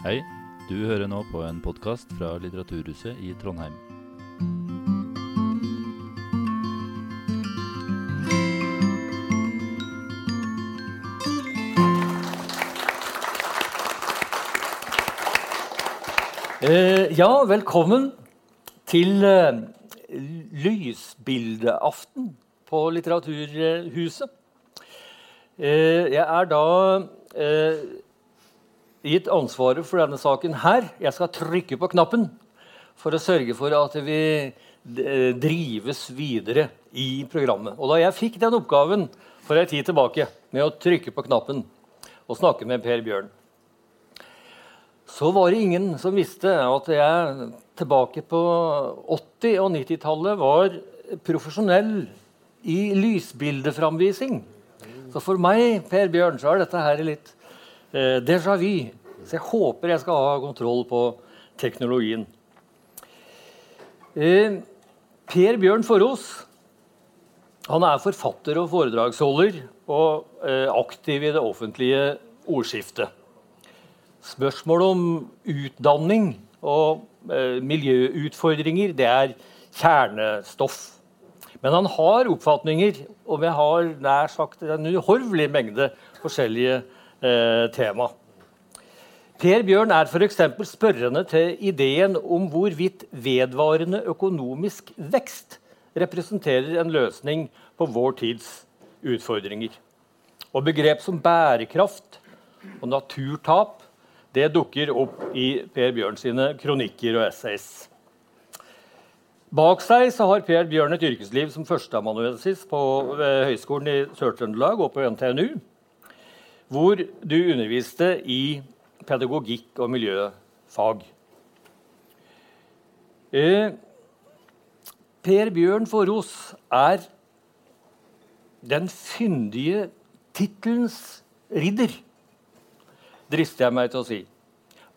Hei, du hører nå på en podkast fra Litteraturhuset i Trondheim. Eh, ja, velkommen til eh, lysbildeaften på Litteraturhuset. Eh, jeg er da eh, gitt ansvaret for denne saken her. Jeg skal trykke på knappen for å sørge for at vi eh, drives videre i programmet. Og da jeg fikk den oppgaven for en tid tilbake med å trykke på knappen og snakke med Per Bjørn, så var det ingen som visste at jeg tilbake på 80- og 90-tallet var profesjonell i lysbildeframvising. Så for meg, Per Bjørn, så er dette her litt eh, déjà vu. Så jeg håper jeg skal ha kontroll på teknologien. Eh, per Bjørn Forås han er forfatter og foredragsholder og eh, aktiv i det offentlige ordskiftet. Spørsmål om utdanning og eh, miljøutfordringer det er kjernestoff. Men han har oppfatninger, og vi har nær sagt en uhorvelig mengde forskjellige tema. Per Bjørn er f.eks. spørrende til ideen om hvorvidt vedvarende økonomisk vekst representerer en løsning på vår tids utfordringer. Og begrep som bærekraft og naturtap det dukker opp i Per Bjørn sine kronikker og essays. Bak seg så har Per Bjørn et yrkesliv som førsteamanuensis på Høgskolen i Sør-Trøndelag og på NTNU, hvor du underviste i pedagogikk og miljøfag. Eh, per Bjørn Forros er den fyndige tittelens ridder, drister jeg meg til å si.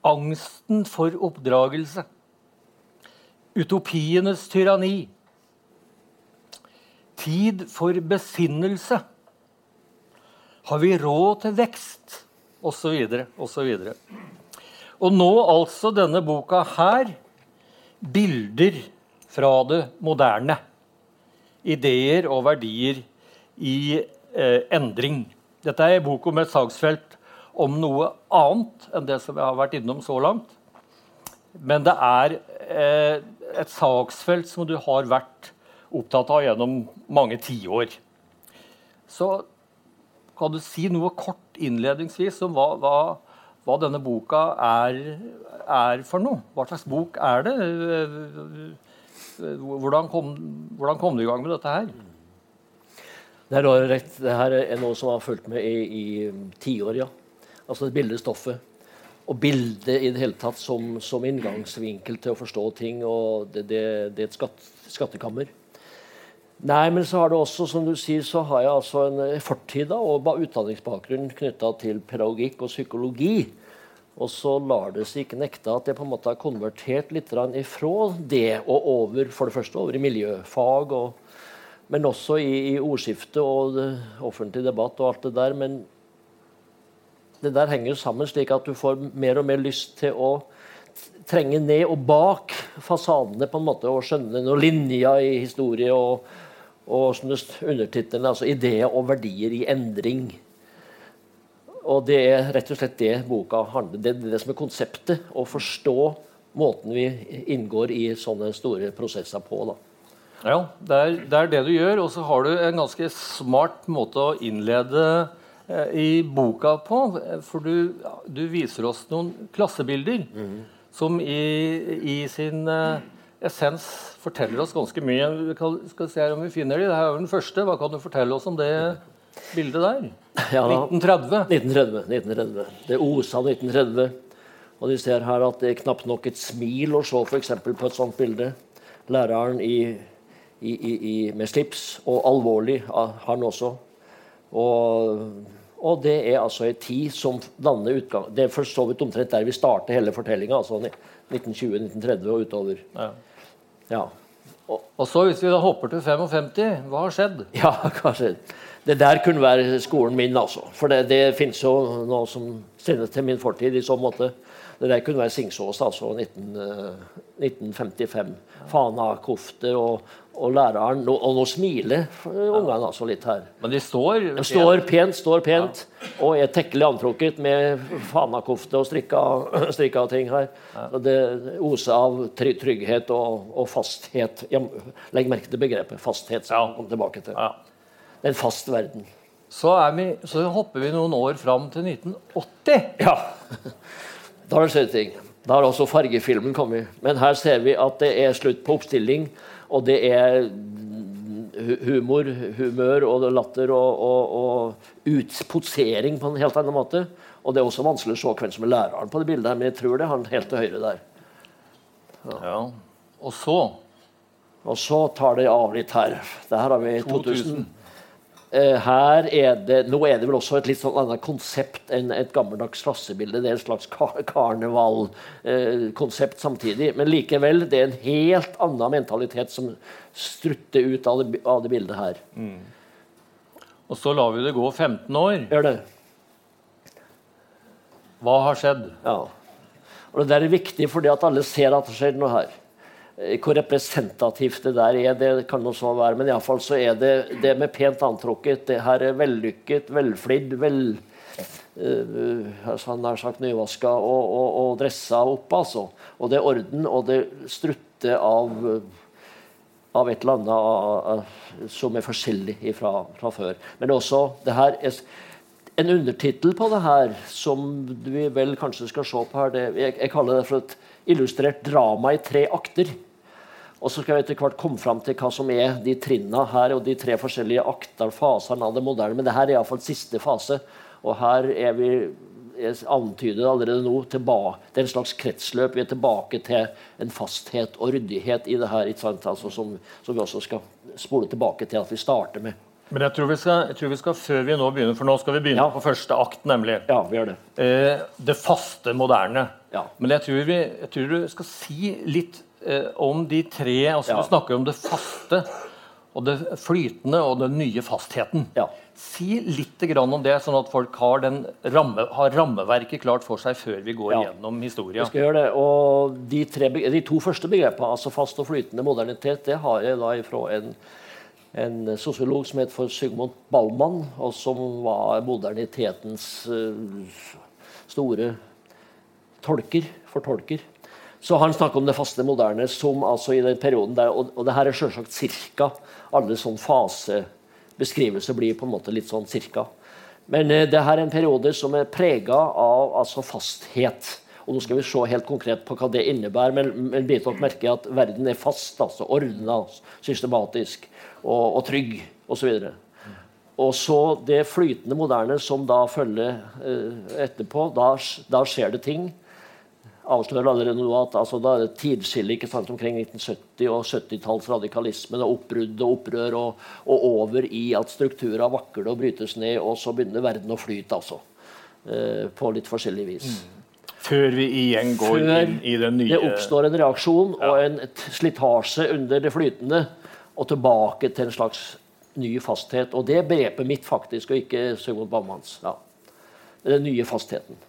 Angsten for oppdragelse. Utopienes tyranni. Tid for besinnelse. Har vi råd til vekst? Og så videre, og så videre. Og nå altså denne boka her. Bilder fra det moderne. Ideer og verdier i eh, endring. Dette er en bok om et saksfelt om noe annet enn det som jeg har vært innom så langt. Men det er eh, et saksfelt som du har vært opptatt av gjennom mange tiår. Så kan du si noe kort innledningsvis om hva, hva, hva denne boka er, er, for noe? Hva slags bok er det? Hvordan kom, hvordan kom du i gang med dette her? Det er, rett, det her er noe som har fulgt med i, i tiår, ja. Altså bildestoffet. Og bildet i det hele tatt som, som inngangsvinkel til å forstå ting. og Det, det, det er et skatt, skattekammer. Nei, men så har det også, som du sier, så har jeg altså en fortid da, og utdanningsbakgrunn knytta til pedagogikk og psykologi. Og så lar det seg ikke nekte at jeg på en måte har konvertert litt ifra det og over for det første over i miljøfag, og, men også i, i ordskiftet og offentlig debatt og alt det der. Men det der henger jo sammen slik at du får mer og mer lyst til å trenge ned og bak fasadene på en måte, og skjønne noen linjer i historie og, og undertittelen, altså ideer og verdier i endring. Og det er rett og slett det boka handler om. Det det som er konseptet. Å forstå måten vi inngår i sånne store prosesser på. da. Ja, det er, det er det du gjør. Og så har du en ganske smart måte å innlede Eh, i boka på. For du, du viser oss noen klassebilder mm. som i, i sin uh, essens forteller oss ganske mye. Vi skal se om vi finner de. Dette er den første. Hva kan du fortelle oss om det bildet der? Ja, 1930. 1930. 1930. Det osa 1930. Og de ser her at det er knapt nok et smil å se f.eks. på et sånt bilde. Læreren i, i, i, med slips, og alvorlig, han også. Og, og, det er altså en tid som danner utgang Det er for så vidt omtrent der vi starter hele fortellinga. Altså 1920-1930 og utover. Ja. Ja. Og så hvis vi da hopper til 55, hva har skjedd? Ja, kanskje. Det der kunne være skolen min, altså. For det, det finnes jo noe som sendes til min fortid i så måte. Det der kunne være Singsås, altså 19, eh, 1955. Fanakofte og, og læreren Og nå smiler ungene altså litt her. Men de står De står pent, står pent og er tekkelig antrukket med fanakofte og strikka, strikka ting her. Ja. det oser av trygghet og, og fasthet. Ja, Legg merke til begrepet fasthet. som Ja. kom tilbake til. Ja. Det er en fast verden. Så, vi, så hopper vi noen år fram til 1980. Ja. Da har det skjedd ting. Da har også fargefilmen kommet. Men her ser vi at det er slutt på oppstilling, og det er humor, humør og latter og, og, og utposering på en helt annen måte. Og det er også vanskelig å se hvem som er læreren på det bildet, her, men jeg tror det er han helt til høyre der. Ja. Og så Og så tar det av litt her. Det her har vi 2000. 2000. Eh, her er det, Nå er det vel også et litt sånn annet konsept enn et gammeldags klassebilde. Det er et slags kar karnevalkonsept samtidig. Men likevel, det er en helt annen mentalitet som strutter ut av det, av det bildet her. Og så lar vi det gå 15 år. Gjør det? Hva har skjedd? Ja. Og det der er viktig fordi at alle ser at det skjer noe her. Eh, Hvor representativt det der er, det kan også være, men iallfall så er det det med pent antrukket. Det her er vellykket, velflidd, vel uh, altså Han har sagt nyvaska og, og, og dressa opp, altså. Og det er orden, og det strutter av av et eller annet som er forskjellig fra, fra før. Men også det her er en undertittel på det her, som vi vel kanskje skal se på her, det, jeg, jeg kaller det for et illustrert drama i tre akter. Og så skal vi etter hvert komme fram til hva som er de trinna her, og de tre forskjellige akter, fasene av det moderne. Men det her er iallfall siste fase. Og her er vi jeg antyder allerede nå tilbake, Det er en slags kretsløp. Vi er tilbake til en fasthet og ryddighet i det her. Altså, som, som vi også skal spole tilbake til at vi starter med. Men jeg tror, vi skal, jeg tror vi skal, før vi nå begynner, for nå skal vi begynne Ja. på første akt, nemlig. Ja, vi gjør det. Eh, det faste moderne. Ja. Men jeg tror, vi, jeg tror du skal si litt eh, om de tre altså Ja. Du snakker om det faste, og det flytende og den nye fastheten. Ja. Si litt grann om det, sånn at folk har, den ramme, har rammeverket klart for seg før vi går Ja. gjennom Vi historia. skal gjøre det. Og de, tre, de to første begrepene, altså fast og flytende modernitet, det har jeg da ifra en, en sosiolog som het for Sigmund Ballmann, og som var modernitetens eh, store tolker, fortolker. Så han snakker om det faste moderne som altså i den perioden der, og, og det her er selvsagt cirka. Alle sånn fasebeskrivelser blir på en måte litt sånn cirka. Men eh, det her er en periode som er prega av altså fasthet. Og nå skal vi se helt konkret på hva det innebærer. Men, men dere merke at verden er fast, altså ordna, systematisk og, og trygg osv. Og så det flytende moderne som da følger eh, etterpå. Da, da skjer det ting avslører allerede nå at altså, da er det tidsskille ikke sant, omkring 1970 og 70-talls radikalisme. og Oppbrudd og opprør og, og over i at strukturer vakler og brytes ned, og så begynner verden å flyte. altså. Eh, på litt forskjellig vis. Før vi igjen går Før inn i den nye Det oppstår en reaksjon og en slitasje under det flytende, og tilbake til en slags ny fasthet. Og det begrepet mitt, faktisk, og ikke Sigmund Bammanns. Ja. Den nye fastheten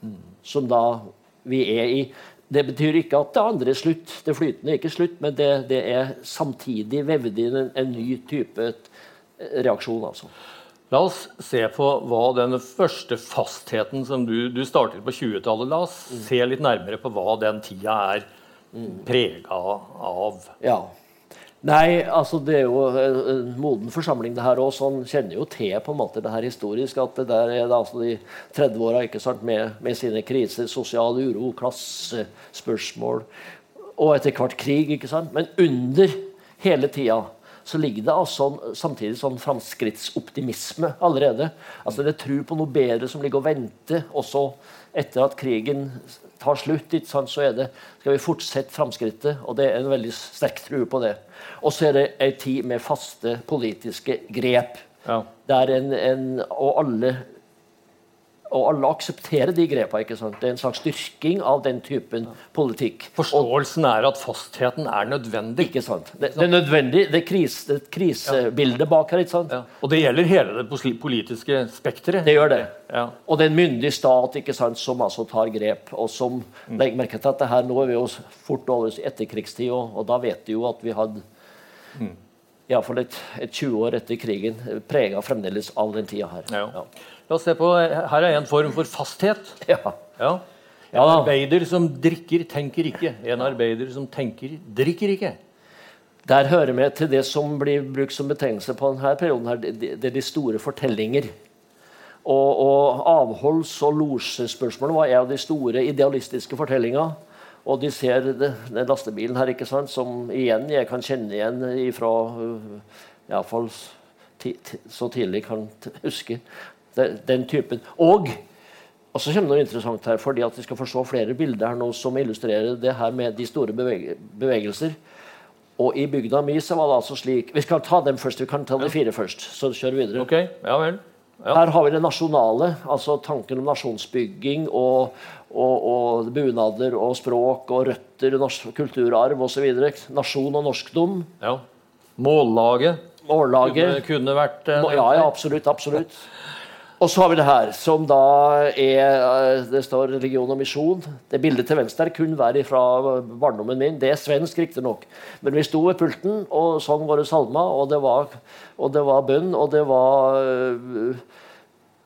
som da vi er i. Det betyr ikke at det andre er slutt. Det flytende er ikke slutt, men det, det er samtidig vevd inn en, en ny type eh, reaksjon. altså. La oss se på hva den første fastheten som du, du startet på 20-tallet La oss se litt nærmere på hva den tida er prega av. Ja. Nei, altså det er jo en en moden forsamling, det her òg. Han kjenner jo til på en måte det her historisk. At det der er det altså de 30-åra med, med sine kriser, sosial uro, klassespørsmål og etter hvert krig. ikke sant? Men under hele tida så ligger det altså samtidig sånn framskrittsoptimisme allerede. Altså Det er tro på noe bedre som ligger og venter også etter at krigen tar slutt. ikke sant, så er det, skal vi fortsette framskrittet. Og det er en veldig sterk tro på det. Og så er det ei tid med faste politiske grep. Ja. Der en, en, og alle og alle aksepterer de grepene. ikke sant? Det er en slags styrking av den typen politikk. Forståelsen er at fastheten er nødvendig. Ikke sant? Det, det er nødvendig. Det er kris, et krisebilde bak her. ikke sant? Ja. Og det gjelder hele det politiske spekteret. Det gjør det. Ja. Og det er en myndig stat ikke sant, som altså tar grep. og som legger merke til at det her Nå er vi jo fort over etterkrigstid, og, og da vet vi jo at vi hadde i alle fall et, et 20 år etter krigen prega fremdeles av den tida her. Ja. La oss se på, Her er en form for fasthet. Ja. Ja. En Ja. arbeider som drikker, tenker ikke. En arbeider som tenker, drikker ikke. Der hører vi til det som blir brukt som betegnelse på denne perioden. her, Det, er de store fortellinger. Og, og avholds- og losjespørsmålet var en av de store idealistiske fortellinga. Og de ser det, den lastebilen her, ikke sant, som igjen jeg kan kjenne igjen fra Iallfall ti, ti, så tidlig jeg kan huske. Den, den typen. Og og så kommer det noe interessant her, fordi at Vi skal forstå flere bilder her nå som illustrerer det her med de store bevege, bevegelser. Og i bygda mi så var det altså slik Vi skal ta dem først. Vi kan ta de fire først. Så kjør vi videre. Ok, ja vel. Ja. Her har vi det nasjonale, altså tanken om nasjonsbygging og, og, og bunader og språk og røtter, norsk kulturarv osv. Nasjon og norskdom. ja. Mållaget kunne, kunne vært eh, Ja, ja, absolutt. absolutt. Og så har vi det her, som da er eh, Det står religion og misjon. Det bildet til venstre kunne være fra barndommen min. Det er svensk, riktignok. Men vi sto ved pulten og sang våre salmer, og det var, og det var bønn, og det var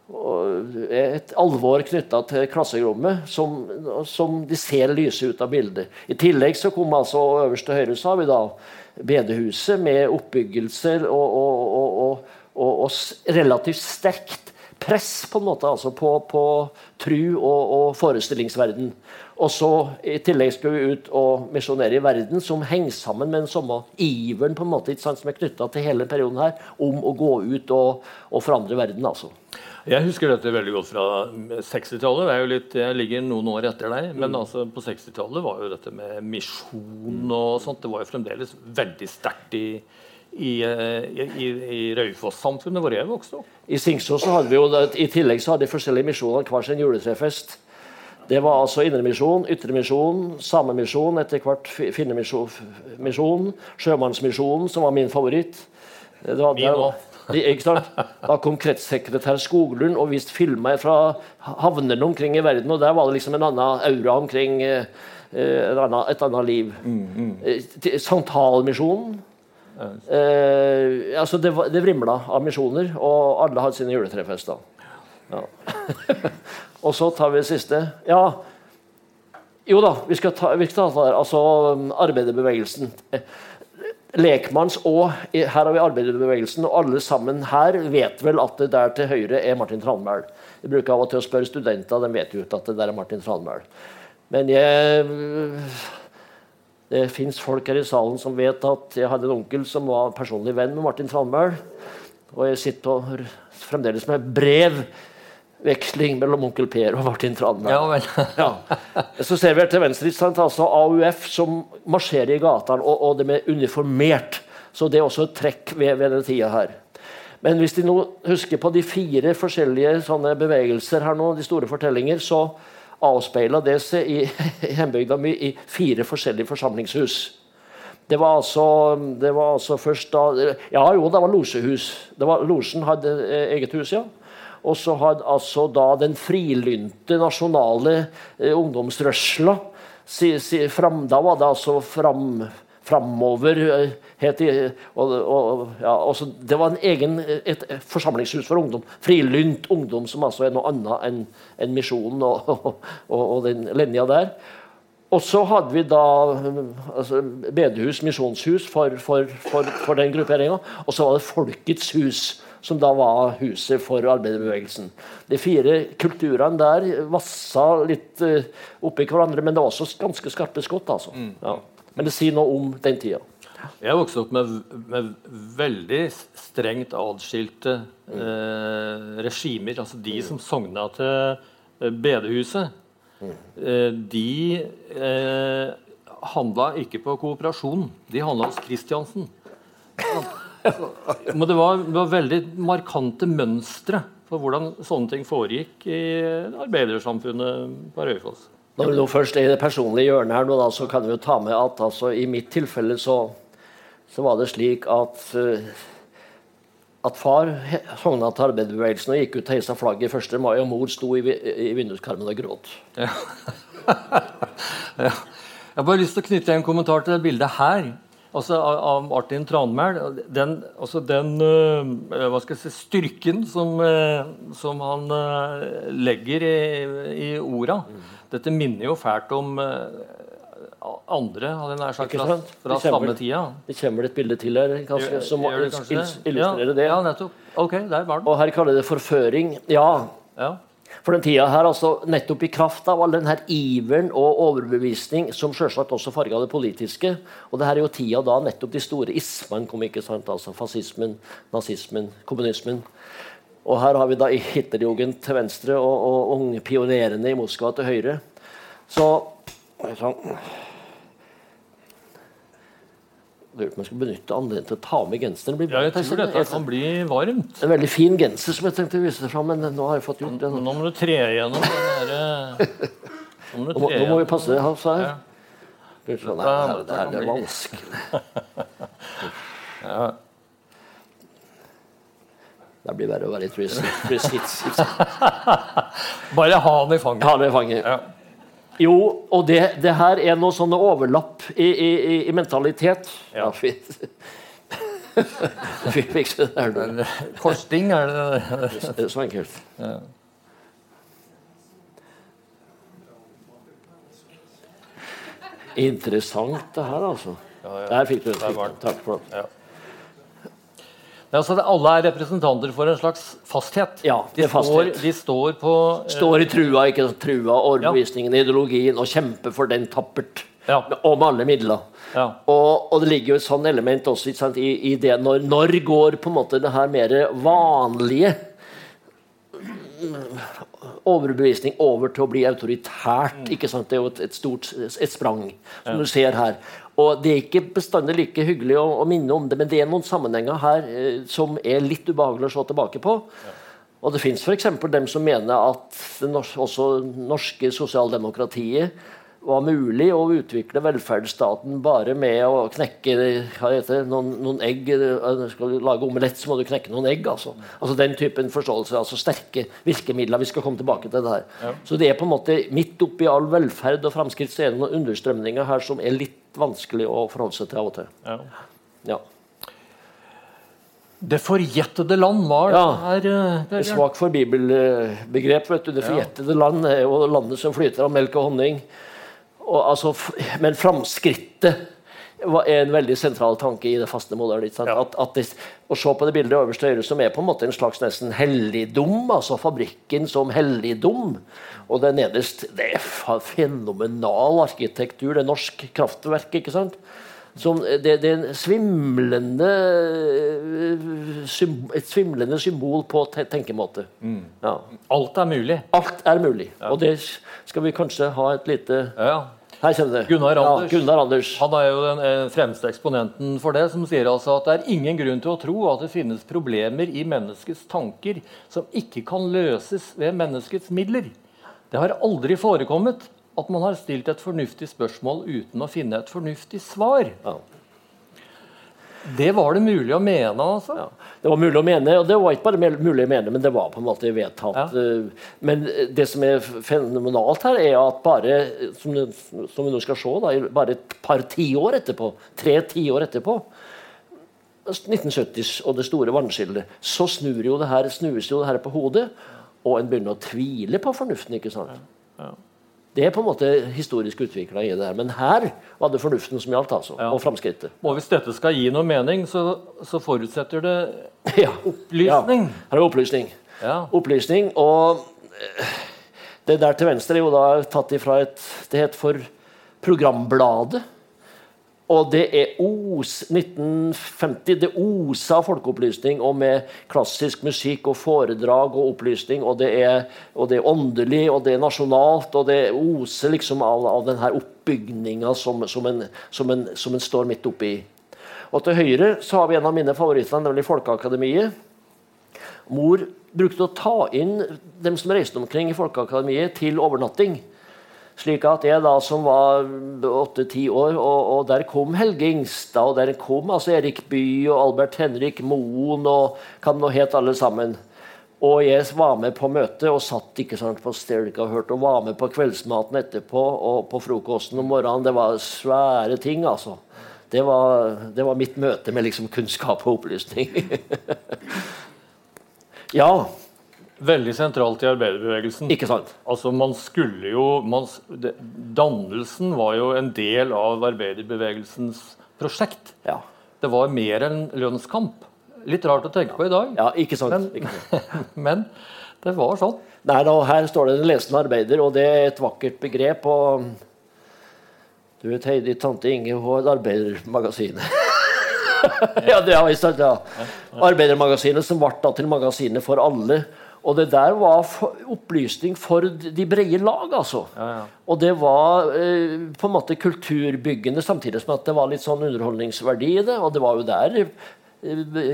og et alvor knytta til klasserommet som, som de ser lyse ut av bildet. I tillegg så kom altså øverst til høyre så har vi da bedehuset med oppbyggelser og, og, og, og relativt sterkt press på en måte altså på, på tru og, og forestillingsverden. Og så I tillegg skal vi ut og misjonere i verden, som henger sammen med den samme iveren på en måte, sant, som er knytta til hele perioden her, om å gå ut og, og forandre verden. altså. Jeg husker dette veldig godt fra 60-tallet. Jeg, er ligger noen år etter deg. Men altså, på 60-tallet var jo dette med misjon og sånt Det var jo fremdeles veldig sterkt i, i, eh, i, i, i Raufoss-samfunnet hvor jeg vokste opp. I Singsås så hadde vi jo, i tillegg så hadde de forskjellige misjoner hver sin juletrefest. Det var altså Indremisjon, Ytremisjon, Samemisjon, etter hvert fi- Finnemisjon, misjon, Sjømannsmisjonen, som var min favoritt. Det var, Min sant? Da kom kretssekretær Skoglund og viste filmer fra havnene omkring i verden, og der var det liksom en annen aura omkring eh, eh, en annen, et annet liv. Mm, mm. Santalmisjonen. Eh, altså det, det vrimla av misjoner, og alle hadde sine juletrefester. Ja. og så tar vi det siste. Ja, jo da, vi skal ta, vi skal ta Altså arbeiderbevegelsen. Eh, Lekmanns og her har vi arbeiderbevegelsen, og alle sammen her vet vel at det der til høyre er Martin Tranmæl. Jeg bruker av og til å spørre studenter, de vet jo ikke at det der er Martin Tranmæl. Men jeg det fins folk her i salen som vet at jeg hadde en onkel som var personlig venn med Martin Tranmæl. Og jeg sitter fremdeles med brevveksling mellom onkel Per og Martin Tranmæl. Ja vel. Ja. Så ser vi her til venstre altså AUF som marsjerer i gatene, og, og de er uniformert. Så det er også et trekk ved, ved denne tida her. Men hvis de nå husker på de fire forskjellige sånne bevegelser her nå, de store fortellinger, så avspeila det seg i, hjembygda mi i fire forskjellige forsamlingshus. Det var altså, det var altså først da Ja, jo, det var losjehus. Det var, losjen hadde eh, eget hus, ja. Og så hadde altså da den frilynte nasjonale eh, ungdomsrørsla si, si, Da var det altså fram, framover eh, het og, og, ja, også, Det var en egen, et, forsamlingshus for ungdom. Frilynt ungdom, som altså er noe annet enn en Misjonen og, og, og, den linja der. Og så hadde vi da altså, bedehus, misjonshus, for, for, for, for den grupperinga. Og så var det Folkets hus, som da var huset for arbeiderbevegelsen. De fire kulturene der vassa litt uh, oppi hverandre, men det var også ganske skarpe skott. altså. Ja. Men det sier noe om den tida. Jeg vokste opp med, med veldig strengt adskilte eh, regimer. Altså de som sogna til eh, bedehuset, eh, de eh, handla ikke på kooperasjon. De handla hos Kristiansen. Men det var, det var veldig markante mønstre for hvordan sånne ting foregikk i arbeidersamfunnet på Raufoss. Når vi nå først er i det personlige hjørnet her, da, så kan vi jo ta med at altså, i mitt tilfelle så, så var det slik at uh, at far sogna til arbeiderbevegelsen og gikk ut og heisa flagget 1. mai, og mor sto i, i vinduskarmen og gråt. Ja. ja. Jeg har bare lyst til å knytte en kommentar til det bildet her altså av, Martin Tranmæl. Den, altså den jeg si, styrken som, uh, som han legger i, i orda. Mm. Dette minner jo fælt om andre hadde jeg nær sagt, fra, fra samme tida. Det kommer et bilde til her kanskje, som illustrerer det. Ja, nettopp. Ok, der var den. Og her kaller det forføring. Ja. ja. For den tida her, altså nettopp i kraft av all den her iveren og overbevisning som selvsagt også farga det politiske. Og det her er jo tida da nettopp de store ismene kom. ikke sant? Altså Fascismen, nazismen, kommunismen. Og her har vi da Hitlerjugend til venstre og, og unge pionerene i Moskva til høyre. Så sånn. Lurer på om jeg skal benytte anledningen til å ta med genseren. ja, jeg tror dette kan bli varmt. En veldig fin genser som jeg tenkte å vise deg fram, men nå har jeg fått gjort det. Nå, nå må du tre igjennom den derre nå, nå, nå, må vi passe oss her. Ja. jeg. Nei, det, her, det er vanskelig. ja. Det blir verre å være i Chris Bare ha han i fanget. Ha han i fanget. Ja. Jo, og det, det, her er noe sånne overlapp i, i, i mentalitet. Ja. Vi fikser det der. Korsting, er det det er så enkelt. Ja. Interessant, det her, altså. Ja, ja. Der fikk du det. Takk for det. Ja. Altså, alle er representanter for en slags fasthet. Ja, de, fasthet. Står, de står på uh, Står i trua, ikke trua, overbevisningen, ja. ideologien, og kjemper for den tappert. Ja. Med alle midler. Ja. Og, og, det ligger jo et sånt element også sant, i, i, det når, når går på en måte det her mer vanlige overbevisning over til å bli autoritært. Mm. ikke sant? Det er jo et, et stort et sprang, som ja. du ser her. Og Det er ikke bestandig like hyggelig å, å, minne om det, men det er noen sammenhenger her eh, som er litt ubehagelig å se tilbake på. Ja. Og Det fins f.eks. dem som mener at det også norske sosialdemokratiet var mulig å utvikle velferdsstaten bare med å knekke hva heter det, noen, noen egg eh, Skal du lage omelett, så må du knekke noen egg. Altså. altså Den typen forståelse. altså Sterke virkemidler. Vi skal komme tilbake til det her. Ja. Så det er på en måte midt oppi all velferd og framskritt så er det noen understrømninger her som er litt vanskelig å forholde seg til av og til. Ja. ja. Det forjettede land var ja, her, det er Svak for bibelbegrep. vet du. Det forjettede ja. land er jo landet som flyter av melk og honning og, altså, men framskrittet er en veldig sentral tanke i det faste målet. Ja. At, at det, å se på det bildet øverst til høyre, som er på en måte en slags nesten helligdom, altså fabrikken som helligdom. Og det nederst det er fenomenal arkitektur. Det er norsk kraftverk. ikke sant? Som, det, det, er en svimlende, et svimlende symbol på tenkemåte. Mm. Ja. Alt er mulig. Alt er mulig. Ja. Og det skal vi kanskje ha et lite ja. Her kommer det. Gunnar Anders. Ja, Gunnar Anders. Han er jo den eh, fremste eksponenten for det, som sier altså at det er ingen grunn til å tro at det finnes problemer i menneskets tanker som ikke kan løses ved menneskets midler. Det har aldri forekommet at man har stilt et fornuftig spørsmål uten å finne et fornuftig svar. Ja. Det var det mulig å mene, altså? Ja, det var mulig å mene, og det var ikke bare mulig å mene, men det var på en måte vedtatt. Ja. Eh, men det som er fenomenalt her, er at bare som, som vi nå skal se, da, bare et par tiår etterpå, tre tiår etterpå 1970s og det store vannskillet, så snur jo det her, snus jo det her på hodet, og en begynner å tvile på fornuften. ikke sant? Ja. Det er på en måte historisk utvikla i det her. Men her var det fornuften som gjaldt, altså, ja. og framskrittet. Og hvis dette skal gi noe mening, så, så forutsetter det opplysning. Ja, her er opplysning. Ja. Opplysning, og eh, det der til venstre er jo da tatt ifra et Det het for Programbladet. Og det er os 1950. Det oser av folkeopplysning og med klassisk musikk og foredrag og opplysning. Og det er, og det er åndelig, og det er nasjonalt, og det oser liksom av, av denne oppbygninga som, som, som, som en står midt oppi. Og til høyre så har vi en av mine favoritter, nemlig Folkeakademiet. Mor brukte å ta inn dem som reiste omkring i Folkeakademiet, til overnatting. Slik at jeg da som var åtte-ti år, og, og, der kom Helge Ingstad, og der kom altså Erik Bye og Albert Henrik Moen og hva det nå het, alle sammen. Og jeg var med på møtet og satt ikke sant, på Stelka og hørte og var med på kveldsmaten etterpå og på frokosten om morgenen. Det var svære ting, altså. Det var, det var mitt møte med liksom kunnskap og opplysning. ja. Veldig sentralt i arbeiderbevegelsen. Ikke sant? Altså man skulle jo, man, det, Dannelsen var jo en del av arbeiderbevegelsens prosjekt. Ja. Det var mer enn lønnskamp. Litt rart å tenke på i dag. Ja, ikke sant. Men, ikke sant. men det var sånn. Nei, da, Her står det 'den lesende arbeider', og det er et vakkert begrep. og Du vet, Heidi, tante Inge hun har Arbeidermagasinet. ja, det er sant, ja. Arbeidermagasinet som ble til Magasinet for alle. Og det der var opplysning for de brede lag, altså. Ja, ja. Og det var eh, på en måte kulturbyggende, samtidig som at det var litt sånn underholdningsverdi i det. Og det var jo der eh,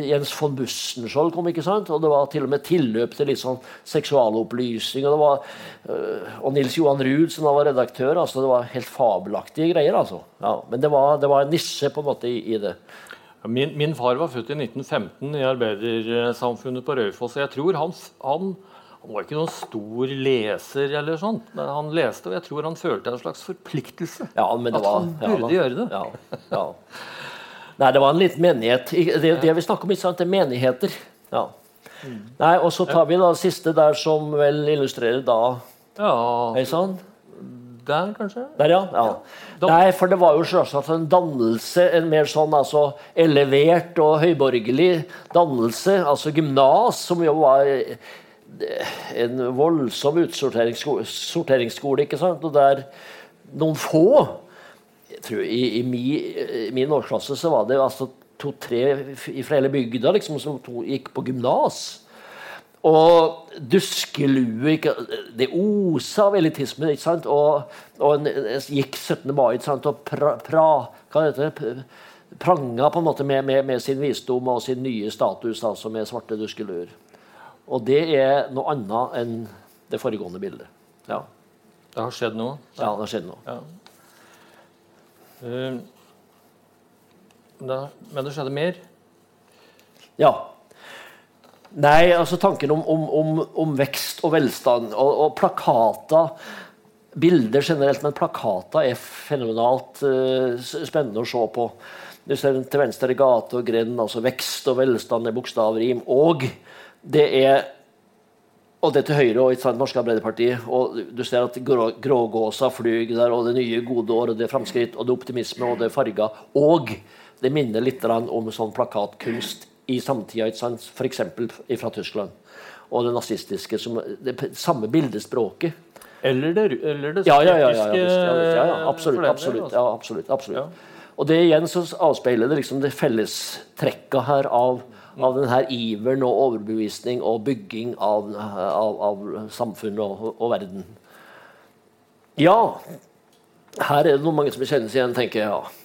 Jens von Bussenskjold kom, ikke sant? og det var til og med tilløp til litt sånn seksualopplysning. Og, det var, øh, og Nils Johan Ruud, som da var redaktør, altså det var helt fabelaktige greier. altså. Ja, men det var, det var en nisse på en måte i, i det. Min, min, far var født i 1915 i arbeidersamfunnet på Raufoss. Jeg tror han, han, han, var ikke noen stor leser, eller sånt, men han leste, og jeg tror han følte en slags forpliktelse. Ja, men det at var, han burde ja, gjøre det. Ja, ja. Nei, det var en liten menighet. Det, det vi snakker om, ikke sant, det er menigheter. Ja. Nei, Og så tar vi da siste der som vel illustrerer da Ja, Hei sann. Der kanskje? Der, ja. ja. Da- Nei, for det var jo selvsagt en dannelse, en mer sånn altså elevert og høyborgerlig dannelse. Altså gymnas, som jo var eh, en voldsom utsorteringsskole, ikke sant? Og der noen få tror I, i, mi, i min årsklasse så var det altså to-tre fra hele bygda liksom, som to, gikk på gymnas. Og duskelue Det osa av elitisme. ikke sant? Og, og en, en gikk 17. mai ikke sant? og pra, pra, hva heter det? Pranga på en måte med, med, med sin visdom og sin nye status altså med svarte duskeluer. Og det er noe annet enn det foregående bildet. Ja, Det har skjedd noe. ja det har skjedd noe. Ja. Uh, da, men det skjedde mer. Ja. Nei, altså tanken om, om, om, om vekst og velstand og, og plakater Bilder generelt, men plakater er fenomenalt uh, spennende å se på. Du ser til venstre gate og grend, altså vekst og velstand er bokstavrim. Og det er og det til høyre og i det norske Arbeiderpartiet. Og du ser at grå, grågåsa flyr der, og det nye gode år, og det er framskritt, og det er optimisme, og det er farger. Og det minner litt om sånn plakatkunst i samtida, f.eks. fra Tyskland. Og det nazistiske. Som, det samme bildespråket. Eller det, eller det Ja, ja, ja, ja, ja, absolutt. absolutt, altså. absolutt, absolutt. Og det igjen så avspeiler det liksom det fellestrekka her av, av denne iveren og overbevisning og bygging av, av, av samfunn og, og verden. Ja, her er det noen mange som kjennes igjen, tenker jeg. ja.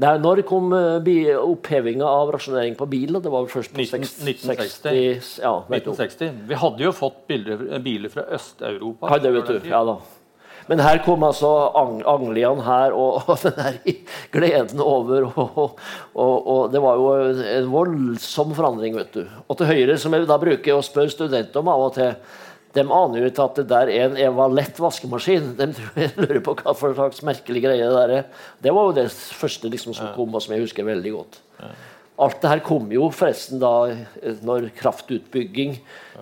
Nei, når kom uh, opphevinga av rasjonering på bil? Det var vel først på 19- 60, 1960. ja, 1960. Vi hadde jo fått biler, biler fra Øst-Europa. Det vet du. Ja da. Men her kom altså ang Anglian her, og, og den der gleden over. Og, og, og det var jo en voldsom forandring, vet du. Og til Høyre, som jeg da bruker å spørre studenter om av og til, de aner jo ikke at det der er en Evalett vaskemaskin. De lurer på hva for slags merkelig greie det der er. Det var jo det første liksom, som kom, og som jeg husker veldig godt. Alt det her kom jo forresten da eh, når kraftutbygging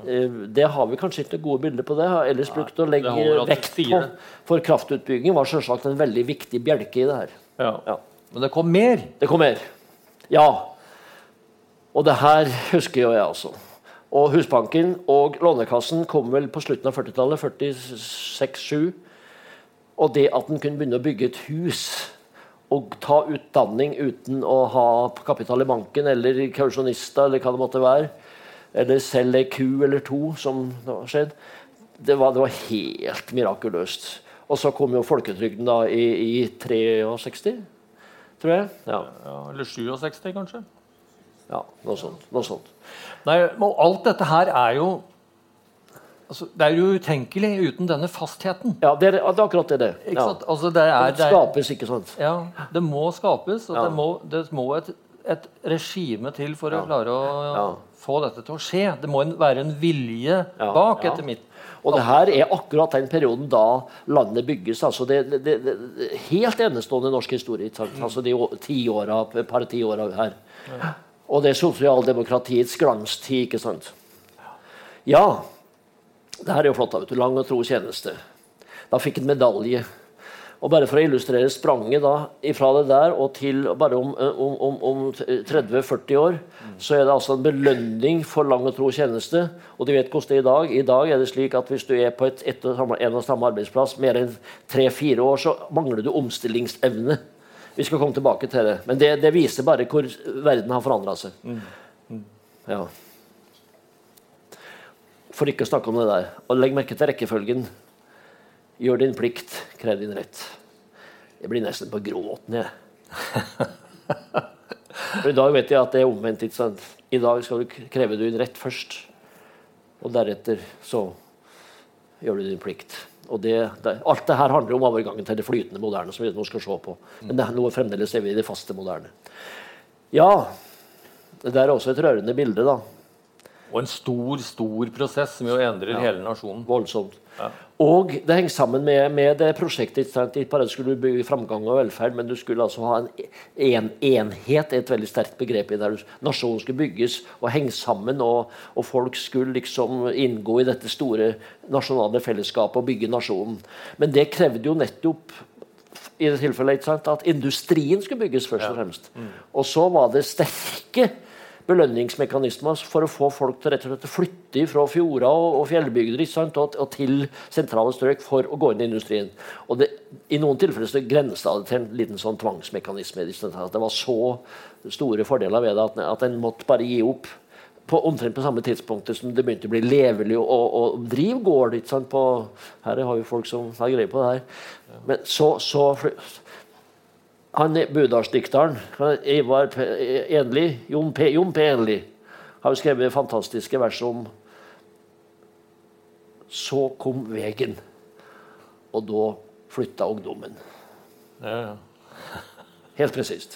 eh, Det har vi kanskje ikke gode bilder på det. Jeg har ellers brukt å legge vekt på. For kraftutbygging var selvsagt en veldig viktig bjelke i det her. Ja. Ja. Men det kom mer. Det kom mer. Ja. Og det her husker jo jeg altså. Og Husbanken og Lånekassen kom vel på slutten av 40-tallet. 46-7. Og det at en kunne begynne å bygge et hus og ta utdanning uten å ha kapital i banken eller kausjonister eller hva det måtte være, eller selge ei ku eller to, som det har skjedd, det var, det var helt mirakuløst. Og så kom jo folketrygden da i, i 63, tror jeg. Ja, Ja, eller 67, kanskje. Ja noe sånt. Noe sånt. Nei, alt dette her er jo altså, det er jo utenkelig uten denne fastheten. Ja, det er, det er akkurat det. det. Ikke Ja. Altså, det, er, Det skapes, ikke sant? ja, det må skapes, og Ja. det må, det må et, et regime til for å klare å Ja. få dette til å skje. Det må en, være en vilje Ja, bak, ja. etter mitt Og det her er akkurat den perioden da landet bygges. altså Det, det, det, det Helt enestående i norsk historie. sant? Altså De tiåra, par tiåra her. Og det er sosialdemokratiets glanstid, ikke sant? Ja. Det her er jo flott. da, vet du, Lang og tro tjeneste. Da fikk en medalje. Og bare for å illustrere spranget da, fra det der og til bare om, om, om, om 30-40 år, så er det altså en belønning for lang og tro tjeneste. Og du vet hvordan det er i dag. I dag er det slik at hvis du er på et, et og samme, en og samme arbeidsplass mer enn tre-fire år, så mangler du omstillingsevne. Vi skal komme tilbake til det. Men det, det viser bare hvor verden har forandra seg. Ja. For ikke å snakke om det der. Og legg merke til rekkefølgen. Gjør din plikt, krev din rett. Jeg blir nesten på gråten, jeg. For I dag vet jeg at det er omvendt. ikke sant? I dag skal du kreve din rett først. Og deretter så gjør du din plikt. Og det, det, alt det her handler om overgangen til det flytende moderne. som vi nå skal se på. Men det, noe fremdeles er vi i det faste moderne. Ja, det der er også et rørende bilde. da. Og en stor, stor prosess som jo endrer hele nasjonen. Voldsomt. Og det henger sammen med, med det prosjektet. ikke bare skulle du bygge framgang og velferd, men du skulle altså ha en, en enhet, et veldig sterkt begrep i der nasjonen skulle bygges og henge sammen. Og, og folk skulle liksom inngå i dette store nasjonale fellesskapet og bygge nasjonen. Men det krevde jo nettopp i det tilfellet at industrien skulle bygges først og fremst. Og så var det sterke belønningsmekanismer for å få folk til rett og slett å flytte fra fjorder og, og fjellbygder sant, og, og til sentrale strøk for å gå inn i industrien. Og det, I noen tilfeller så grensa det til en liten sånn tvangsmekanisme. Det var så store fordeler ved det at, at en måtte bare gi opp. På, omtrent på samme tidspunkt som det begynte å bli levelig å, å, å drive på, Her har vi folk som har greie på det her. Men så, så han er Budalsdikteren, Ivar Enli, Jon P. Jon P. Enli, har skrevet fantastiske vers om Så kom vegen, og da flytta ungdommen. Ja, ja. Helt presist.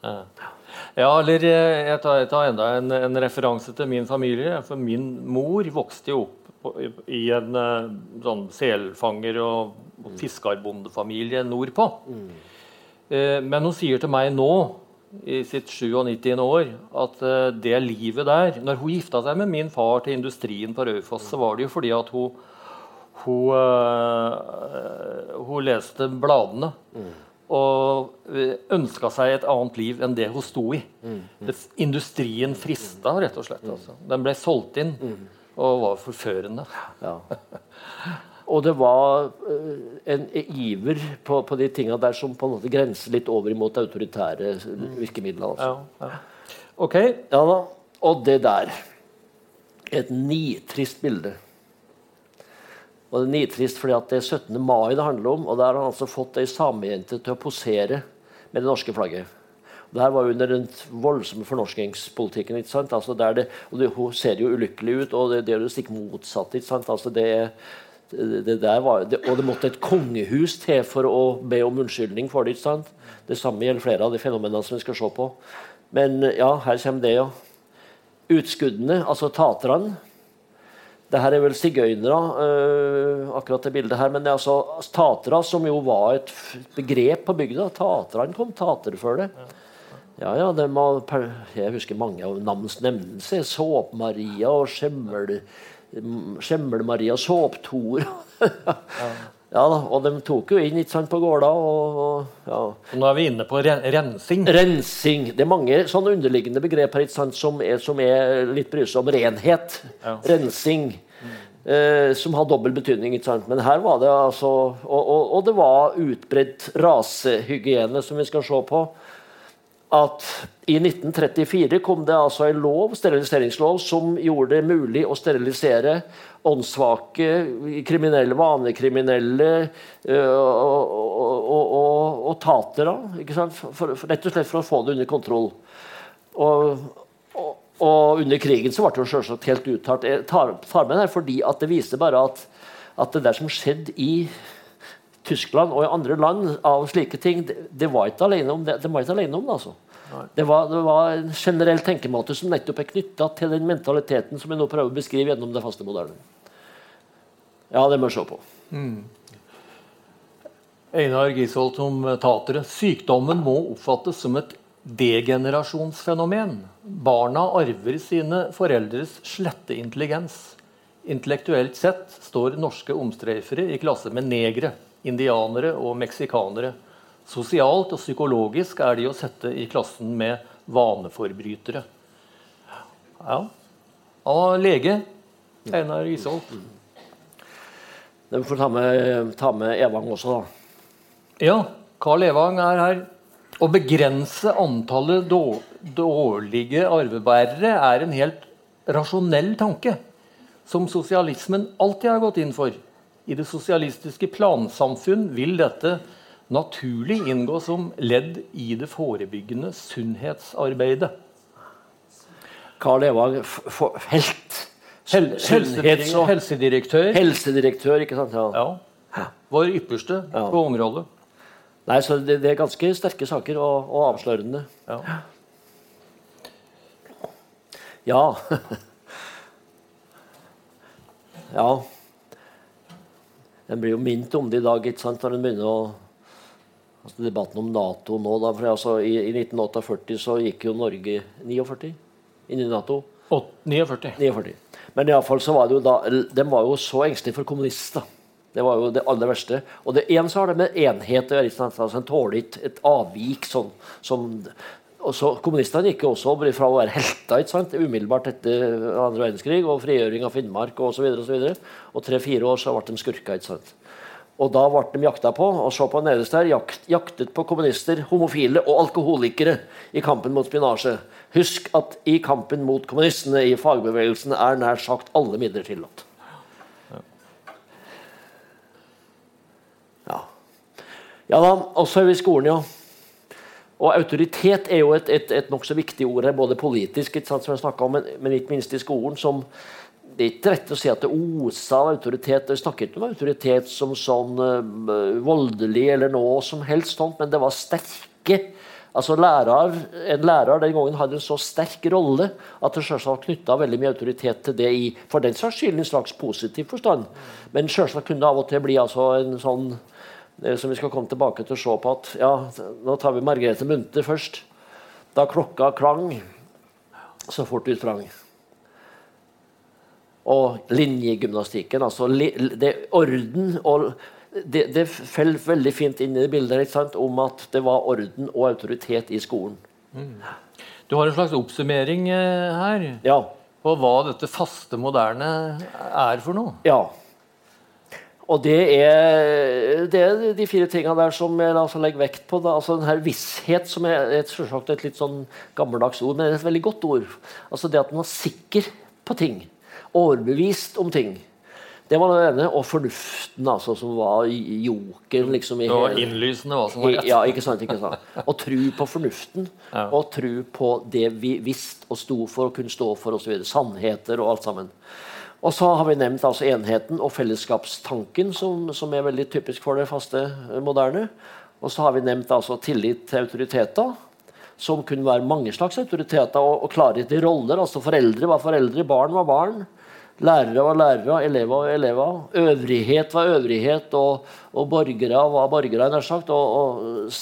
Ja, eller eh, jeg tar, jeg tar enda en, en referanse til min familie. For min mor vokste jo opp på, i en eh, sånn selfanger- og, og fiskerbondefamilie nordpå. Eh, men hun sier til meg nå, i sitt 97. år, at eh, det livet der Når hun gifta seg med min far til industrien på Raufoss, så var det jo fordi at hun hun, eh, hun leste bladene og ønska seg et annet liv enn det hun sto i. Det, industrien frista, rett og slett. Altså. Den ble solgt inn og var forførende. Ja. Og det var eh, en iver på, på de tinga der som på en måte grenser litt over imot autoritære virkemidler. Altså. Ja, ja. OK. Ja da. Og det der Et nitrist bilde. Og det er nitrist fordi at det er 17. mai det handler om, og der har han altså fått ei samejente til å posere med det norske flagget. Det her var under den voldsomme fornorskingspolitikken. ikke sant? Altså der det, og det, Hun ser jo ulykkelig ut, og det, det er jo stikk motsatt. ikke sant? Altså det, det, det var, det, og det måtte et kongehus til for å be om unnskyldning for det. ikke sant? Det samme gjelder flere av de fenomenene som vi skal se på. Men ja, her kommer det, ja. Utskuddene, altså taterne det her er vel sigøynere, øh, akkurat det bildet her. Men det er altså tatere, som jo var et begrep på bygda. Taterne kom tatere før det. Ja, ja, det må, Jeg husker mange av navns nevnelse. Såp-Maria og Skjemmel... Skjemmel-Maria Såptor. ja da, og de tok jo inn ikke sant, på gårda. Og, og, ja. Nå er vi inne på re rensing. Rensing. Det er mange sånne underliggende begrep her sant, som, er, som er litt brysomme. Renhet. Ja. Rensing. Eh, som har dobbel betydning. ikke sant? Men her var det altså Og, og, og det var utbredt rasehygiene, som vi skal se på. At i 1934 kom det altså en lov, steriliseringslov som gjorde det mulig å sterilisere åndssvake, kriminelle, vanekriminelle og, og, og, og, tatere. rett og slett for å få det under kontroll. Og, og, under krigen så ble det jo selvsagt helt uttalt. Jeg tar, tar med det her fordi at det viser bare at, at det der som skjedde i Tyskland og i andre land av slike ting, det, det var ikke alene om det. det var ikke alene om det, altså. Det var, det var, en generell tenkemåte som nettopp er knytta til den mentaliteten som jeg nå prøver å beskrive gjennom det faste moderne. Ja, det må jeg se på. Mm. Einar Gisholt om tatere. Sykdommen må oppfattes som et degenerasjonsfenomen. Barna arver sine foreldres slette intelligens. Intellektuelt sett står norske omstreifere i klasse med negre, indianere og meksikanere. Sosialt og psykologisk er de å sette i klassen med vaneforbrytere. Ja. Han var lege, Einar Isholt. Vi får ta med, ta med Evang også, da. Ja, Carl Evang er her. Å begrense antallet dårlige arvebærere er en helt rasjonell tanke, som sosialismen alltid har gått inn for. I det sosialistiske plansamfunn vil dette naturlig inngå som ledd i det forebyggende sunnhetsarbeidet. Karl Evang Felt. Hel helsedirektør. helsedirektør. Helsedirektør, ikke sant? Ja. ja. Vår ypperste ja. på området. Nei, så det, det, er ganske sterke saker og, og avslørende. Ja. Ja. ja. En blir jo minnet om det i dag ikke sant, når en begynner å altså Debatten om Nato nå da, for altså, i, i, 1948 så gikk jo Norge 49 inn i Nato. 49. 49. Men iallfall så var det jo da De var jo så engstelige for kommunister. Det var jo det aller verste. Og det ene så har det med enhet å gjøre. Altså, en tåler ikke et avvik sånn som og så Kommunistene gikk jo også fra å være helter ikke sant? umiddelbart etter andre verdenskrig og frigjøring av Finnmark osv. Og, så videre, og, og tre-fire år så ble de skurker. ikke sant? Og da ble de jakta på. Og så på nederst her, jakt, jaktet på kommunister, homofile og alkoholikere i kampen mot spinasje. Husk at i kampen mot kommunistene i fagbevegelsen er nær sagt alle midler tillatt. Ja. ja da, også i skolen, ja. Og autoritet er jo et, et, et nokså viktig ord her, både politisk, sant, som jeg om, men, men, ikke minst i skolen. som det er ikke rett å si at det oser av autoritet. Jeg snakker ikke om autoritet som sånn uh, voldelig eller noe som helst sånt, men det var sterke altså lærer, En lærer den gangen hadde en så sterk rolle at det selvsagt knytta veldig mye autoritet til det i for den saks skyld en slags positiv forstand. Men selvsagt kunne det av og til bli altså en sånn eh, som vi skal komme tilbake til å se på at ja, Nå tar vi Margrethe Munthe først. Da klokka klang, så fort vi sprang og linjegymnastikken. Altså det orden og det, det fell veldig fint inn i det bildet om at det var orden og autoritet i skolen. Mm. Du har en slags oppsummering eh, her ja. på hva dette faste moderne er for noe. Ja. Og det er, det er de fire tingene der som jeg altså legger vekt på. Da. Altså denne Visshet, som er et, et litt sånn gammeldags ord, men det er et veldig godt ord. Altså Det at man er sikker på ting overbevist om ting. Det var det ene. Og fornuften, altså, som var joken Liksom, det var innlysende hva som var rett. Ja, ikke sant, ikke sant. Og tro på fornuften, ja. og tro på det vi visste og sto for og kunne stå for osv. Sannheter og alt sammen. Og så har vi nevnt altså enheten og fellesskapstanken, som, som, er veldig typisk for det faste moderne. Og så har vi nevnt altså tillit til autoriteter som kunne være mange slags autoriteter og, og klarhet i roller. altså Foreldre var foreldre, barn var barn. Lærere var lærere, elever var elever. Øvrighet var øvrighet, og, og borgere var borgere. nær sagt, og, og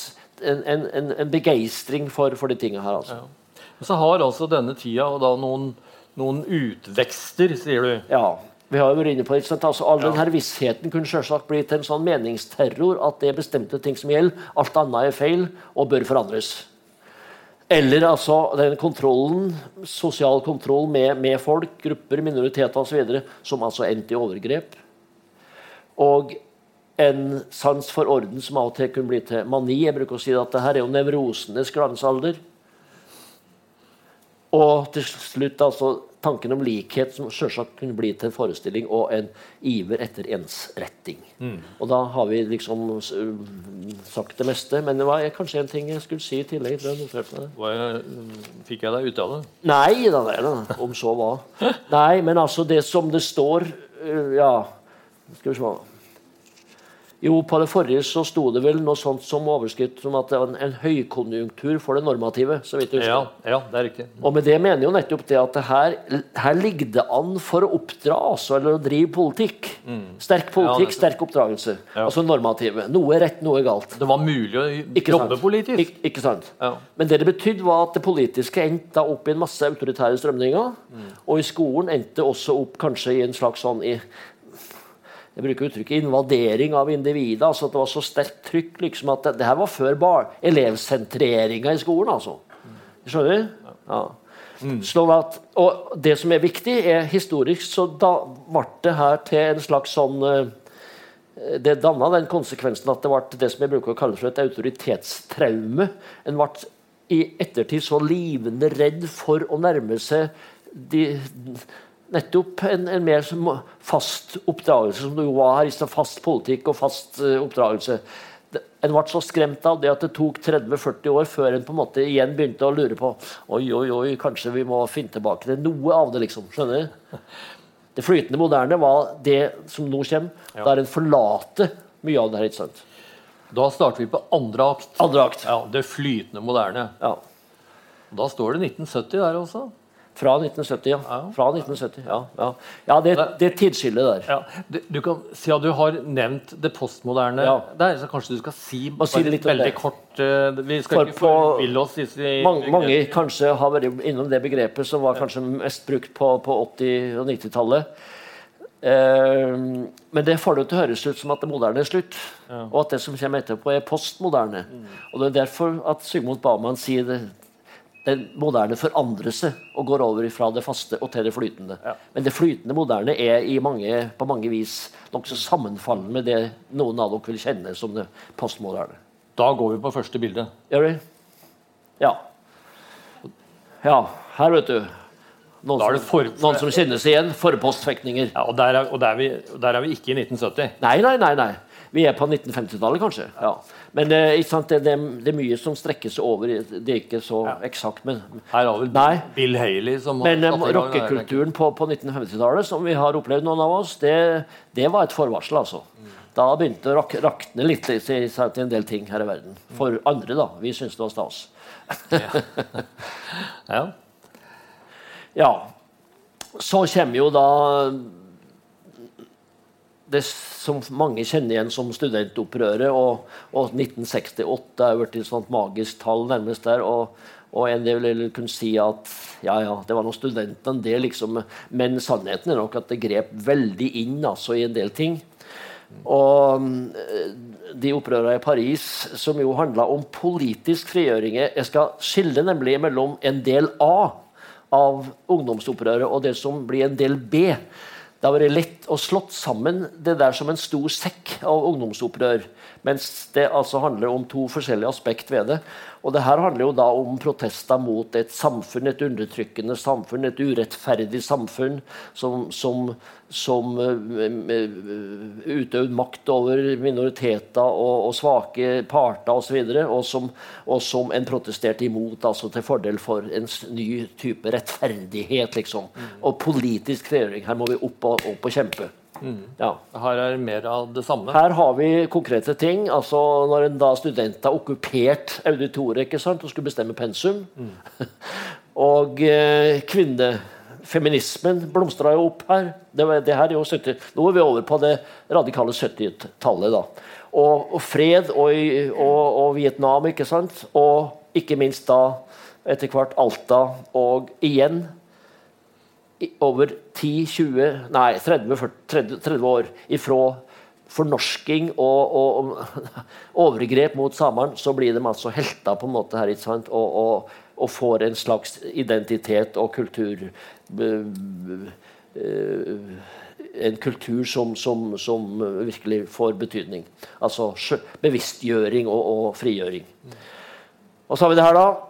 en, en, en, begeistring for, for de tingene her. altså. Ja. Så har altså denne tida og da noen, noen utvekster, sier du? Ja. Vi har jo vært inne på det, altså, All ja. denne vissheten kunne selvsagt bli til en sånn meningsterror at det er bestemte ting som gjelder. Alt annet er feil og bør forandres. Eller altså den kontrollen, sosial kontroll med, med folk, grupper, minoriteter osv. som altså endte i overgrep. Og en sans for orden som av og til kunne bli til mani. Jeg bruker å si at det her er jo nevrosenes glansalder. Og til slutt altså tanken om likhet som selvsagt kunne bli til en forestilling og en iver etter ensretting. Og da har vi liksom sagt det meste. Men det var kanskje en ting jeg skulle si i tillegg. jeg jeg, fikk jeg deg ut av det? Nei da, nei da, om så hva. Nei, men altså det som det står øh, Ja, skal vi se Jo, på det forrige så sto det vel noe sånt som overskrift som at det var en, en høykonjunktur for det normative. så vidt jeg husker. Ja, ja, det er riktig. Og med det mener jo nettopp det at det her, her ligger det an for å oppdra, altså, eller å drive politikk. Sterk politikk, ja, sterk oppdragelse. Ja. Altså normative. Noe rett, noe galt. Det var mulig å jobbe politisk. Ik ikke sant? Ja. Men det det betydde, var at det politiske endte opp i en masse autoritære strømninger. Og i skolen endte også opp kanskje i en slags sånn i, jeg bruker uttrykket invadering av individet. altså at Det var så sterkt trykk liksom at det, det her var før bar, elevsentreringa i skolen. altså. Skjønner du? Ja. Sånn at, og det som er viktig, er historisk så da ble det her til en slags sånn eh, det danna den konsekvensen at det ble det som jeg bruker å kalle for et autoritetstraume. En ble i ettertid så livende redd for å nærme seg de, nettopp en, en mer som fast oppdragelse, som det jo var her. i stad. Fast politikk og fast uh, oppdragelse. En ble så skremt av det at det tok 30-40 år før en på en måte igjen begynte å lure på Oi, oi, oi, kanskje vi må finne tilbake til noe av det, liksom. Skjønner du? Det flytende moderne var det som nå kommer, der en forlater mye av det her. ikke sant? Da starter vi på andre akt. Andre akt. Ja, Det flytende moderne. Ja. Da står det 1970 der også. Fra 1970, ja. Fra 1970, ja, ja. ja det, det tidsskillet der. Ja, du, du kan, Siden du har nevnt det postmoderne Ja. der, så kanskje du skal si, si litt veldig kort eh, Vi skal For ikke forville oss i, i Mange, mange kanskje har vært innom det begrepet som var kanskje mest brukt på, på 80- og 90-tallet. Eh, men det får det til å høres ut som at det moderne er slutt, og at det som kommer etterpå, er postmoderne. Og Det er derfor at Sigmund Baumann sier det, den moderne forandrer seg og går over fra det faste og til det flytende. Ja. Men det flytende moderne er i mange, på mange vis nokså sammenfallende med det noen av dere vil kjenne som det postmoderne. Da går vi på første bilde. Gjør vi? Ja. Ja, her, vet du. Noen, som, for- noen som kjenner seg igjen. Forpostfektninger. Ja, og, der er, og, der er vi, og der er vi ikke i 1970. Nei, nei, nei. nei. Vi er på 1950-tallet, kanskje. Ja. Men eh? Det, det, det er mye som strekker seg over. Det er ikke så eksakt. Men, Her har vel Nei. Bill Haley som har men eh, rockekulturen på, på 1950-tallet, som vi har opplevd, noen av oss, det, det var et forvarsel, altså. Da begynte det å rak rakne litt til, en del ting her i verden. For andre, da. Vi syntes det var stas. Ja. Ja. Så kommer jo da det som mange kjenner igjen som studentopprøret. Og, og 1968 er blitt et sånt magisk tall nærmest der. Og, og en del vil kunne si at ja, ja, det var noen studentene, det liksom. Men sannheten er nok at det grep veldig inn altså, i en del ting. Og eh, de opprørene i Paris som jo handla om politisk frigjøring Jeg skal skille nemlig mellom en del A av ungdomsopprøret og det som blir en del B. Det har vært lett å slått sammen det der som en stor sekk av ungdomsopprør. Mens det altså handler om to forskjellige aspekt ved det. Og det her handler jo da om protester mot et samfunn, et undertrykkende samfunn, et urettferdig samfunn som, som, som uh, utøver makt over minoriteter og, og svake parter osv. Og, og, som, og som en protesterte imot, altså til fordel for en ny type rettferdighet. liksom. Og politisk frigjøring. Her må vi opp og, opp og kjempe. Ja. Her er mer av det samme. Her har vi konkrete ting. altså Når en da student har okkupert auditoriet ikke sant, og skulle bestemme pensum. og eh, kvinnefeminismen blomstra jo opp her. Det, var, det her er jo 70, Nå er vi over på det radikale 70-tallet. da. Og, og fred og, og, og Vietnam, ikke sant? Og ikke minst da etter hvert Alta. Og igjen over 10-20, nei 30, 30, 30 år ifra fornorsking og, og, og overgrep mot samene, så blir de altså helter på en måte her, ikke sant? Og, og, får en slags identitet og kultur eh, En kultur som, som, som virkelig får betydning. Altså bevisstgjøring og, og frigjøring. Og så har vi det her, da.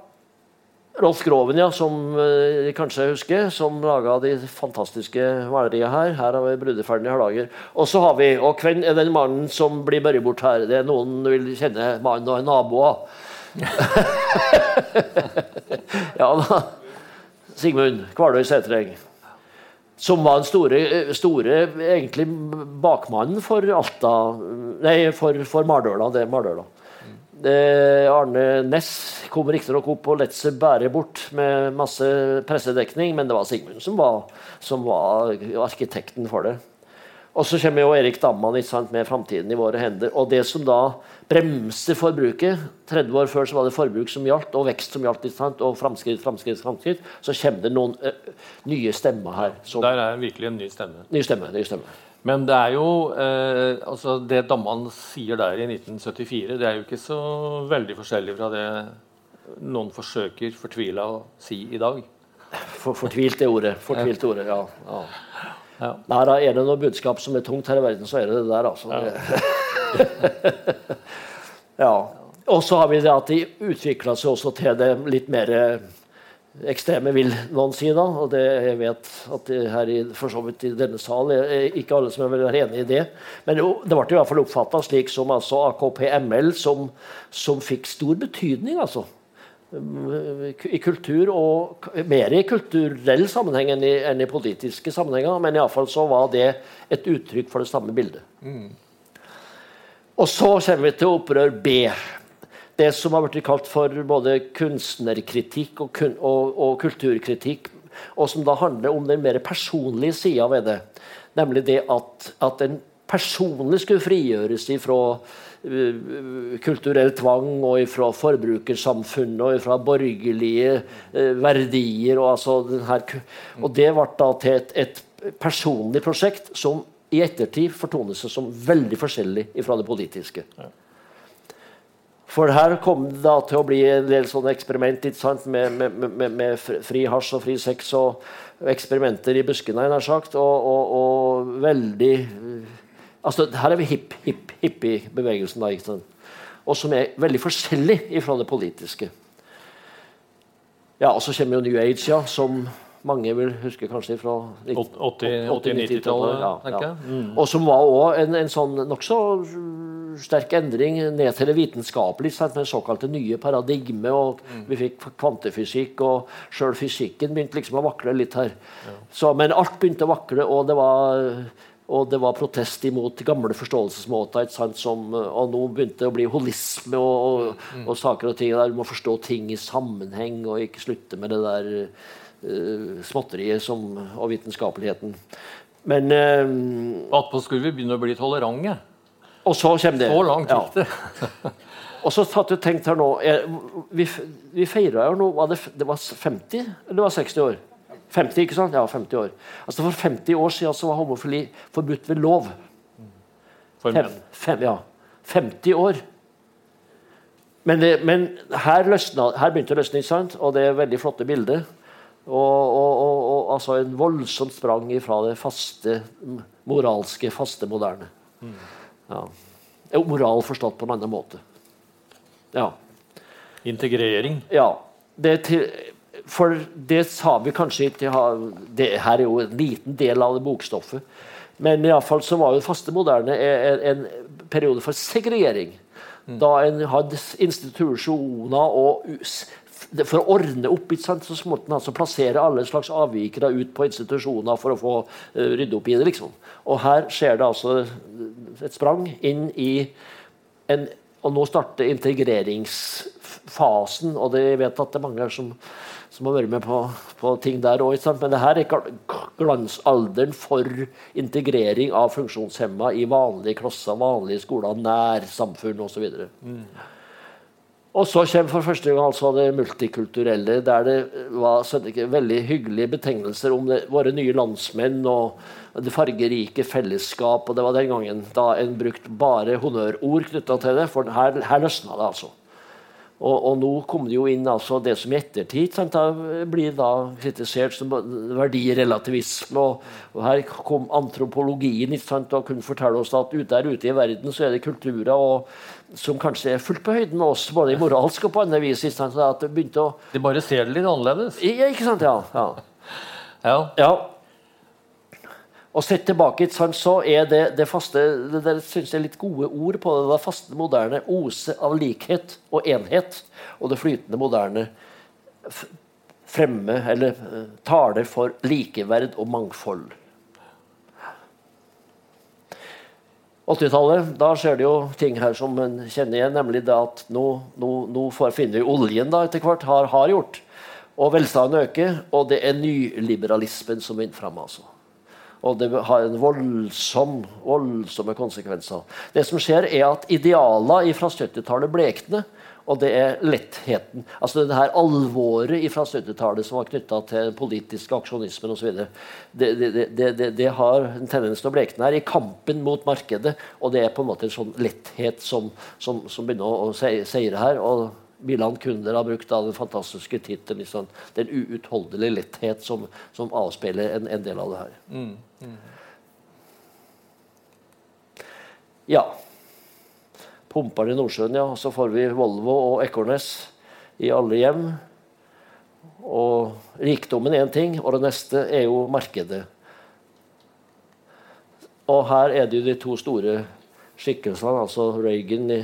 Rolf Groven, ja, som eh, kanskje husker, som laga de fantastiske maleriene her. Her har vi brudeferden i Hardanger. Og så har vi, og hvem er den mannen som blir børret bort her? Det er Noen vil kjenne mannen og er naboer. ja da. Sigmund Kvaløy Sætreng. Som var den store, store egentlig bakmannen for Alta Nei, for, for Mardøla. Det er Mardøla. Arne Næss kom riktignok opp og lot seg bære bort med masse pressedekning, men det var Sigmund som var, som var arkitekten for det. Og så kommer jo Erik Damman med 'Framtiden i våre hender'. Og det som da bremser forbruket 30 år før så var det forbruk som gjaldt, og vekst som gjaldt, og framskritt, framskritt, framskritt. Så kommer det noen ø, nye stemmer her. Som, Der er virkelig en ny stemme. Ny stemme, ny stemme. Men det er jo eh, altså det Damman sier der i 1974, det er jo ikke så veldig forskjellig fra det noen forsøker fortvila å si i dag. For, fortvilt er ordet. Fortvilt ordet, ja. ja. ja. Nei, da er det noe budskap som er tungt her i verden, så er det det der, altså. Ja. ja. Og så har vi det at de utvikla seg også til det litt mer ekstreme, vil noen si. da, og det, Jeg vet at det her i, for så vidt i denne sal ikke alle som er enig i det. Men jo, det ble i hvert fall oppfatta slik som altså AKP-ML, som, som, fikk stor betydning. altså i kultur og Mer i kulturell sammenheng enn i, enn i politiske sammenhenger, men iallfall så var det et uttrykk for det samme bildet. Mm. Og så kommer vi til opprør B det som har blitt kalt for både kunstnerkritikk og, kun, og, og, kulturkritikk, og som da handler om den mer personlige sida ved det. Nemlig det at, at en personlig skulle frigjøres ifra uh, kulturell tvang og ifra forbrukersamfunnet og ifra borgerlige uh, verdier. Og, altså denne, og, det ble da til et, et, personlig prosjekt som i ettertid fortoner seg som veldig forskjellig fra det politiske. For her kom det da til å bli en del sånne eksperiment med, med, med, med, fri hasj og fri sex og eksperimenter i buskene, nær sagt. Og, og, og, veldig altså Her er vi hipp, hipp, hippie-bevegelsen, da. ikke sant? Og som er veldig forskjellig fra det politiske. Ja, Og så kommer jo New Age, ja, som mange vil huske kanskje fra 80-90-tallet. Ja, ja. mm. Og som var òg en, en sånn nokså sterk endring ned til det vitenskapelige, med såkalte nye paradigme. og mm. Vi fikk kvantefysikk, og sjøl fysikken begynte liksom å vakle litt her. Ja. Så, men alt begynte å vakle, og det var, og det var protest imot gamle forståelsesmåter. Som, og nå begynte det å bli holisme og, og, mm. og, saker og ting der du må forstå ting i sammenheng, og ikke slutte med det der uh, småtteriet som, og vitenskapeligheten. Men uh, Attpå skulle vi begynne å bli tolerante. Og så kommer det. Så langt gikk det. Ja. og så satt du tenkt her nå jeg, Vi, vi feira jo nå var det, det, var 50 eller det var 60 år? 50, ikke sant? Ja, 50 år. Altså For 50 år siden så var homofili forbudt ved lov. For menn. fem, ja. 50 år. Men, det, men her, løsna, her, begynte det å løsne, ikke sant? og det er veldig flotte bilder. Og, og, og, og altså en voldsomt sprang ifra det faste, moralske, faste, moderne. Mm. Ja. Moral forstått på en annen måte. Ja. Integrering. Ja. Det til, for det sa vi kanskje ikke det Her er jo en liten del av det bokstoffet. Men iallfall så var jo faste moderne en, en periode for segregering. Mm. Da en hadde institusjoner og for å ordne opp så måtte han altså plassere alle slags avvikere ut på institusjoner for å få uh, rydde opp i det. liksom. Og her skjer det altså et sprang inn i en Og nå starter integreringsfasen, og det, jeg vet at det er mange som, som har vært med på, på ting der òg. Men det her er glansalderen for integrering av funksjonshemma i vanlige klasser, vanlige skoler, nærsamfunn osv. Mm. Og så kommer for første gang altså det multikulturelle, der det var veldig hyggelige betegnelser om det, våre nye landsmenn og det fargerike fellesskap. og Det var den gangen da en brukte bare honnørord knytta til det. For her, her løsna det, altså. Og, og, nå kom det jo inn altså det som i ettertid sant, da blir da kritisert som verdirelativisme. Og, og her kom antropologien sant, og kunne fortelle oss at der ute i verden så er det kulturer og, som kanskje er fullt på høyden med oss, både i moralsk og på andre vis. Sant, at det begynte å... De bare ser det litt annerledes? Ja, ikke sant? Ja. ja. ja. Og sett tilbake så er det, det faste det, der synes jeg er litt gode ord på det. Det faste moderne ose av likhet og enhet. Og det flytende moderne fremme eller uh, taler for likeverd og mangfold. 80-tallet, da skjer det jo ting her som en kjenner igjen. Nemlig det at nå, nå, nå finner vi oljen da etter hvert, har, har gjort. Og velstanden øker, og det er nyliberalismen som vinner fram. altså. Og det har en voldsom, voldsomme konsekvenser. Det som skjer, er at idealer fra 70-tallet blekner. Og det er lettheten. Altså det her alvoret fra 70-tallet som var knytta til politisk aksjonismen osv. Det, det, det, det, har en tendens til å blekne her i kampen mot markedet. Og det er på en måte en sånn letthet som, som, som begynner å seire her. og Milan Kunder har brukt den fantastiske tittelen liksom, 'Den uutholdelige letthet', som, som avspeiler en, en, del av det her. Mm. Mm. Ja. Pumper i Nordsjøen, ja. Så får vi Volvo og Ekornes i alle hjem. Og rikdommen er én ting, og det neste er jo markedet. Og her er det jo de to store skikkelsene, altså Reagan i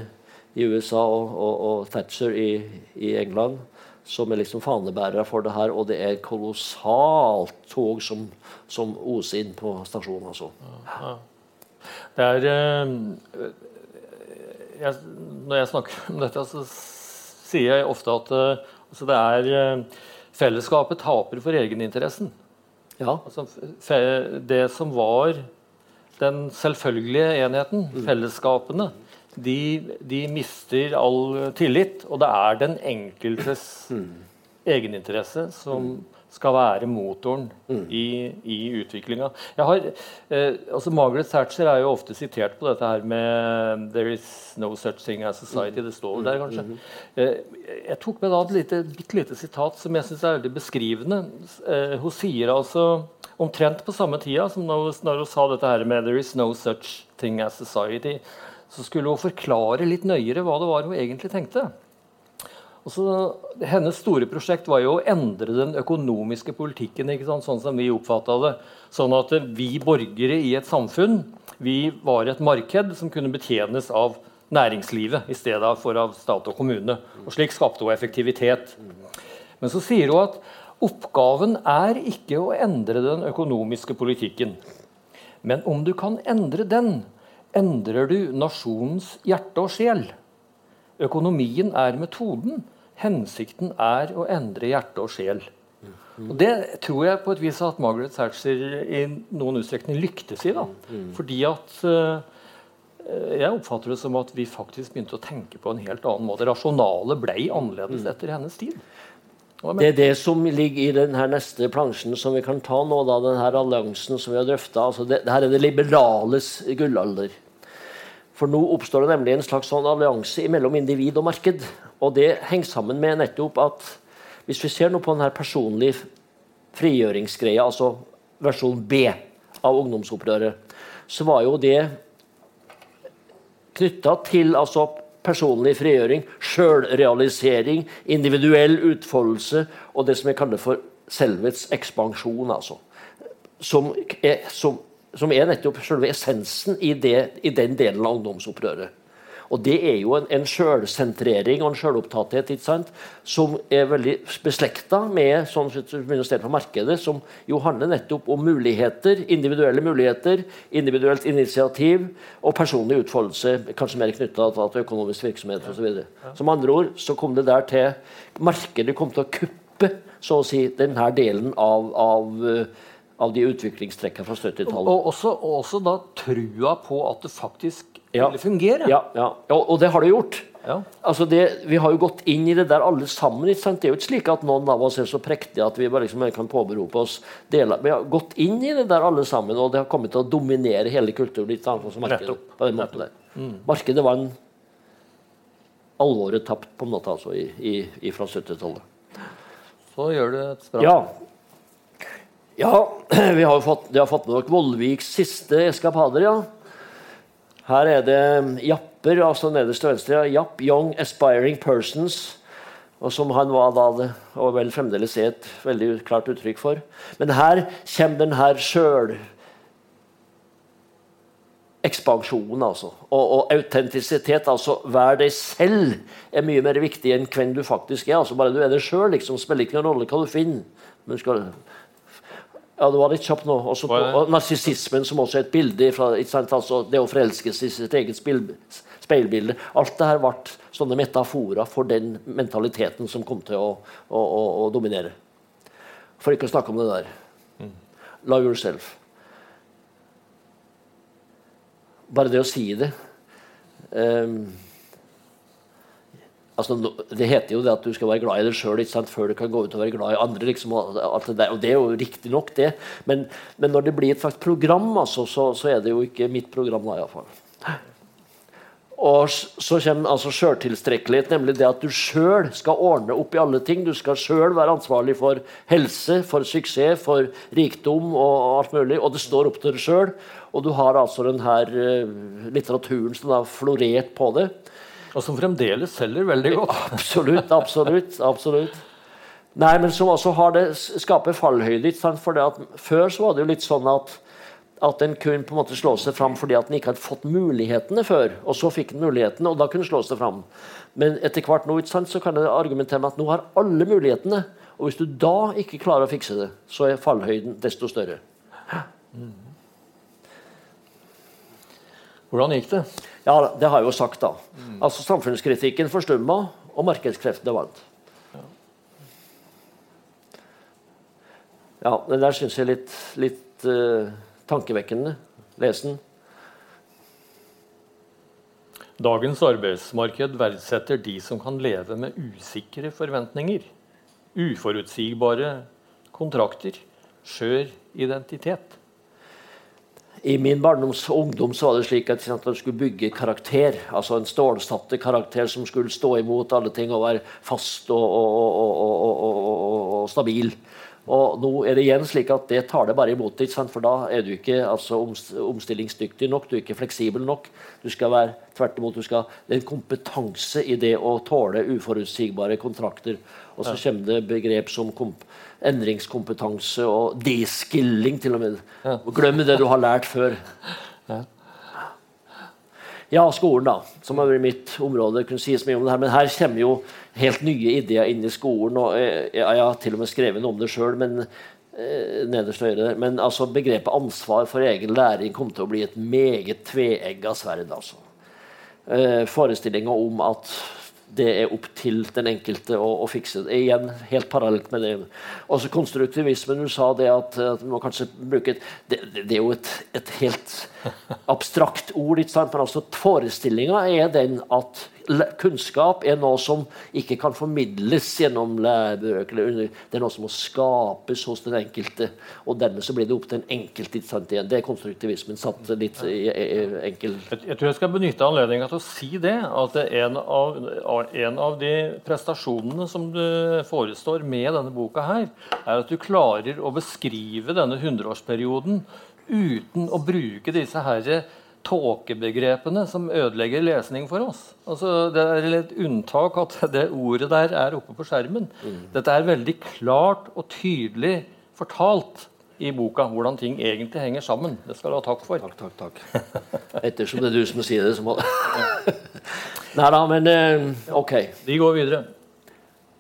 i USA og, og, og Thatcher i, i, England, som er liksom fanebærere for det her. Og det er et kolossalt tog som, som oser inn på stasjonen. Altså. Ja. Det er eh, jeg, Når jeg snakker om dette, så sier jeg ofte at eh, altså det er eh, Fellesskapet taper for egeninteressen. Ja. Altså, det som var den selvfølgelige enheten, mm. fellesskapene, de, de, mister all tillit. Og det er den enkeltes mm. egeninteresse som skal være motoren mm. i, i utviklinga. Eh, altså Margaret Thatcher er jo ofte sitert på dette her med 'There is no such thing as society'. Det står der, kanskje. Eh, jeg tok med da et lite, bitte lite sitat som jeg syns er veldig beskrivende. Eh, hun sier altså omtrent på samme tida som når, når hun sa dette her med 'There is no such thing as society' så skulle hun forklare litt nøyere hva det var hun egentlig tenkte. Så, hennes store prosjekt var jo å endre den økonomiske politikken. sånn som vi oppfatta det. Sånn at vi borgere i et samfunn vi var et marked som kunne betjenes av næringslivet i stedet for av stat og kommune. Og Slik skapte hun effektivitet. Men så sier hun at oppgaven er ikke å endre den økonomiske politikken. Men om du kan endre den, endrer du nasjonens hjerte og sjel. Økonomien er metoden. Hensikten er å endre hjerte og sjel. Og Det tror jeg på et vis at Margaret Thatcher i noen utstrekning lyktes i. da. Fordi at uh, Jeg oppfatter det som at vi faktisk begynte å tenke på en helt annen måte. Rasjonale ble annerledes etter hennes tid. Det er det som ligger i den neste plansjen som vi kan ta nå, da, denne alliansen som vi har drøfta. Altså det, det her er det liberales gullalder. For nå oppstår det nemlig en slags sånn allianse mellom individ og marked. Og det henger sammen med nettopp at hvis vi ser noe på denne personlige frigjøringsgreia, altså versjon B av ungdomsopprøret, så var jo det knytta til altså personlig frigjøring, sjølrealisering, individuell utfoldelse og det som jeg kaller for selvets ekspansjon. altså. Som, er, som som er nettopp selve essensen i, det, i, den delen av ungdomsopprøret. Og Det er jo en, en sjølsentrering og en sjølopptatthet som er veldig beslekta med sånn på markedet, som jo handler nettopp om muligheter, individuelle muligheter, individuelt initiativ og personlig utfoldelse, kanskje mer knytta til økonomisk virksomhet osv. Som andre ord så kom det der til Markedet kom til å kuppe så å si, denne delen av, av av de utviklingstrekkene fra 70-tallet. Og også, også, da trua på at det faktisk ja. ville fungere. Ja, ja, og det har det gjort. Ja. Altså det, vi har jo gått inn i det der alle sammen. Det er jo ikke slik at noen av oss er så prektige at vi bare liksom kan påberope oss deler. Vi har gått inn i det der alle sammen, og det har kommet til å dominere hele kulturen. Litt annet markedet, på den måten der. Mm. Markedet var en alvoret tapt på en måte altså i, i, i fra 70-tallet. Så gjør du et sprang. Ja. ja, vi har fått, har fått med dere Vollviks siste eskapader, ja. Her er det Japper, altså nederst til venstre. Japp, Young Aspiring Persons. Og som han var da og vel fremdeles er et veldig klart uttrykk for. Men her kommer den her sjøl ekspansjonen, altså. Og, og, autentisitet, altså vær deg selv, er mye mer viktig enn hvem du faktisk er. altså Bare du er deg sjøl, liksom, spiller ikke noen rolle hva du finner. Men du skal, ja, det var litt kjapt nå. Også, og Narsissismen, som også er et bilde fra altså, det å forelske seg i sitt eget speilbilde. Alt det her ble sånne metaforer for den mentaliteten som kom til å, å, å, å dominere. For ikke å snakke om det der. Mm. Love yourself. Bare det å si det um, altså, Det heter jo det at du skal være glad i deg sjøl før du kan gå ut og være glad i andre. Liksom, og, det og, det er jo riktig nok, det. Men, men når det blir et slags program, altså, så, så, er det jo ikke mitt program. da iallfall. Og så kommer altså sjøltilstrekkelighet, nemlig det at du sjøl skal ordne opp i alle ting. Du skal sjøl være ansvarlig for helse, for suksess, for rikdom og alt mulig. Og det står opp til deg sjøl. Og du har altså denne her litteraturen som har florert på det. Og som fremdeles selger veldig godt. Absolutt. absolutt, absolutt. Nei, men som også har det, skaper fallhøyde. For det at, før så var det jo litt sånn at at en kunne på en måte slå seg fram fordi at en ikke hadde fått mulighetene før. Og så fikk en mulighetene, og da kunne en slå seg fram. Men etter hvert nå sant, så kan en argumentere med at nå har alle mulighetene. Og hvis du da ikke klarer å fikse det, så er fallhøyden desto større. Hvordan gikk det? Ja, Det har jeg jo sagt, da. Mm. Altså Samfunnskritikken forstumma, og markedskreftene vant. Ja, det der syns jeg er litt, litt uh, tankevekkende. Les den. Dagens arbeidsmarked verdsetter de som kan leve med usikre forventninger. Uforutsigbare kontrakter. Skjør identitet. I min barndoms og ungdom så var det slik at du skulle bygge karakter. altså En stålsatte karakter som skulle stå imot alle ting og være fast og, og, og, stabil. Og nå er det igjen slik at det tar det bare imot, for da er du ikke altså, omstillingsdyktig nok. Du er ikke fleksibel nok. Du skal være tvert imot, du skal, Det er en kompetanse i det å tåle uforutsigbare kontrakter. Og så kommer det begrep som endringskompetanse og deskilling, til og med. Ja. Glem det du har lært før. Ja. Ja, skolen, da, som har vært mitt område. kunne sies mye om det her, Men her kommer jo helt nye ideer inn i skolen. og Jeg, jeg har til og med skrevet noe om det sjøl, men eh, høyre Men altså, begrepet ansvar for egen læring kom til å bli et meget tveegga sverd. Altså. Eh, Forestillinga om at det er opp til den enkelte å, å fikse det. Igjen helt parallelt med det. Også konstruktivismen. Du sa det at, at man kanskje bruke et, det, det, er jo et, et helt abstrakt ord. Men altså forestillinga er den at kunnskap er noe som ikke kan formidles gjennom lærebøker. Det er noe som må skapes hos den enkelte. Og dermed så blir det opp til den enkelte. Det er konstruktivismen satt litt enkel Jeg tror jeg skal benytte anledningen til å si det. At en av, en av de prestasjonene som du forestår med denne boka her, er at du klarer å beskrive denne hundreårsperioden uten å bruke disse herre tåkebegrepene som ødelegger lesning for oss. Altså, det er et unntak at det ordet der er oppe på skjermen. Mm. Dette er veldig klart og tydelig fortalt i boka hvordan ting egentlig henger sammen. Det skal du ha takk for. Takk, takk, takk. Ettersom det er du som sier det, så må Nei da, men eh, OK. Vi går videre.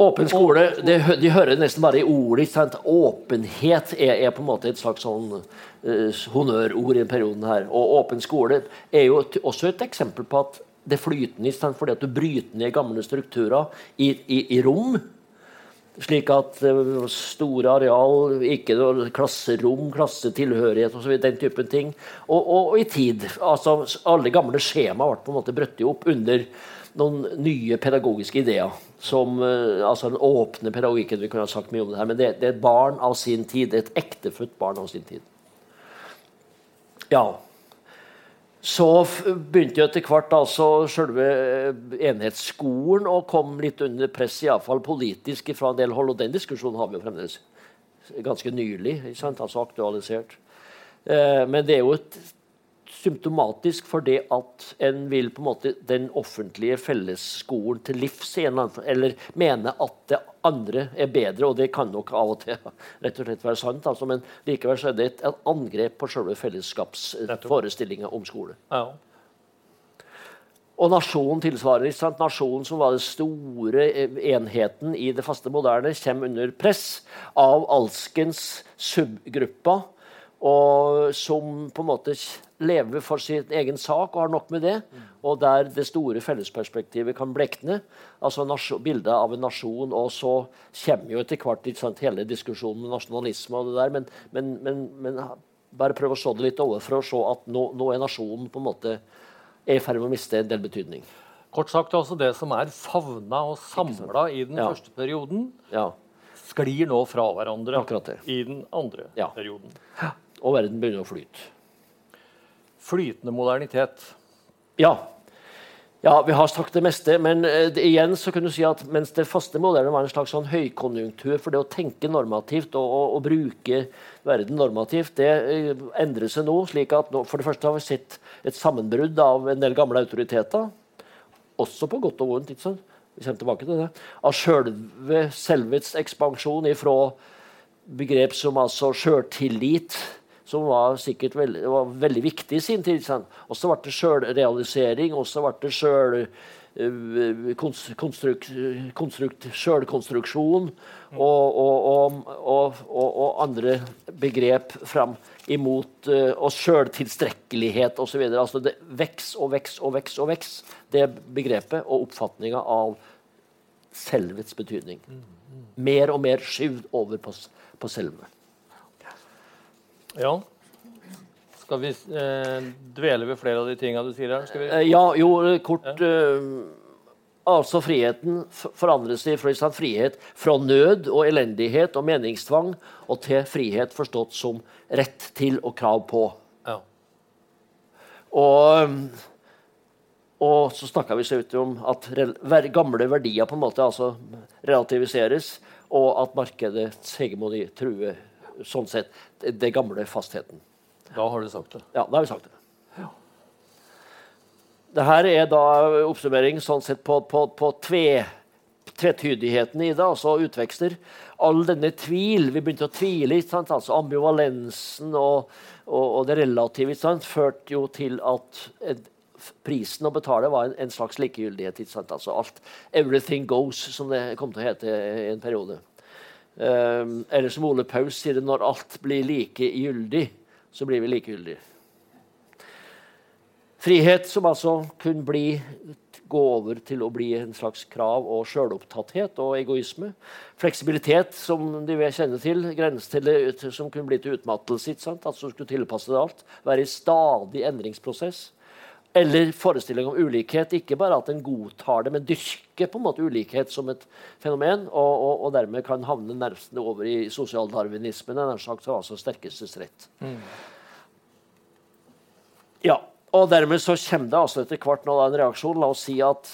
Åpen skole det, De hører nesten bare i ordet. Sant? Åpenhet er, er, på en måte et slags sånn uh, honnørord i denne perioden. her. Og åpen skole er jo også et eksempel på at det er flytende sant? fordi at du bryter ned gamle strukturer i, i, i rom. Slik at uh, store areal, ikke noe klasserom, klassetilhørighet osv. Den typen ting. Og, og, og, i tid. altså Alle gamle skjema ble på en måte brøtt opp under noen nye pedagogiske ideer. Som, uh, altså Den åpne pedagogikken. vi kunne ha sagt mye om det her, Men det, det er et barn av sin tid. Et ektefødt barn av sin tid. Ja. Så begynte jo etter hvert altså selve eh, enhetsskolen å komme litt under press, iallfall politisk, fra en del hold. Og den diskusjonen har vi jo fremdeles ganske nylig altså aktualisert. Eh, men det er jo et symptomatisk for det at en vil på en måte den offentlige fellesskolen til livs, eller mene at det andre er bedre, og det kan nok av og til rett og slett være sant, altså, men likevel så er det et, angrep på selve fellesskapsforestillinga om skole. Ja. Og nasjonen tilsvarer. ikke sant? Nasjonen som var den store enheten i det faste moderne, kommer under press av alskens subgrupper og som på en måte lever for sin egen sak og har nok med det. Og der det store fellesperspektivet kan blekne. altså Bildet av en nasjon. Og så kommer jo etter hvert sant, hele diskusjonen med nasjonalisme og det der. Men, men, men, men bare prøv å se det litt overfra og se at nå, nå er nasjonen på en måte i ferd med å miste en del betydning. Kort sagt, altså Det som er favna og samla i den ja. første perioden, ja. sklir nå fra hverandre i den andre ja. perioden. Og verden begynner å flyte. Flytende modernitet. Ja. ja, vi har sagt det meste. Men uh, det, igjen så kunne du si at mens det faste moderne var en slags sånn høykonjunktur for det å tenke normativt og, og, og bruke verden normativt, det uh, endrer seg nå. slik at nå, For det første har vi sett et sammenbrudd av en del gamle autoriteter. Også på godt og vondt. ikke sant? Vi kommer tilbake til det. Av selve selvets ekspansjon ifra begrep som altså sjøltillit som var sikkert veldig, var veldig viktig i sin tid. Og så ble det sjølrealisering, og så ble det sjøl eh, sjølkonstruksjon og, og, og, og, andre begrep fram imot uh, og sjøltilstrekkelighet osv. Altså det veks og veks og veks og veks, det begrepet og oppfatninga av selvets betydning. Mer og mer skyvd over på, på selve. Ja. Skal vi eh, dvele ved flere av de tinga du sier her? Vi... Eh, ja, jo, kort ja. uh, Altså, friheten forandrer seg fra frihet fra nød og elendighet og meningstvang og til frihet forstått som rett til og krav på. Ja. Og, og så snakka vi så ut om at gamle verdier på en måte altså relativiseres, og at markedets hegemoni truer sånn sett det gamle fastheten. Da har du sagt det. Ja, da har vi sagt det. Ja. Dette er da oppsummering sånn sett på, på, på tve, tvetydigheten i det, altså utvekster. All denne tvil Vi begynte å tvile. altså Ambivalensen og, og, og det relative førte jo til at prisen å betale var en, en slags likegyldighet. Altså alt, 'Everything goes', som det kom til å hete i en periode. Um, eller som Ole Paus sier det, når alt blir likegyldig, så blir vi likegyldige. Frihet som altså kunne bli, gå over til å bli en slags krav og sjølopptatthet og egoisme. Fleksibilitet, som de vil kjenne til, til det, som kunne bli til utmattelse. Altså skulle tilpasse det alt. Være i stadig endringsprosess. Eller forestilling om ulikhet. Ikke bare at en godtar det, men dyrker på en måte ulikhet som et fenomen. Og, og, og dermed kan havne nærmest over i sosialdarwinismen, nær sagt altså sterkestes rett. Mm. Ja, og dermed så kommer det altså etter hvert nå en reaksjon. La oss si at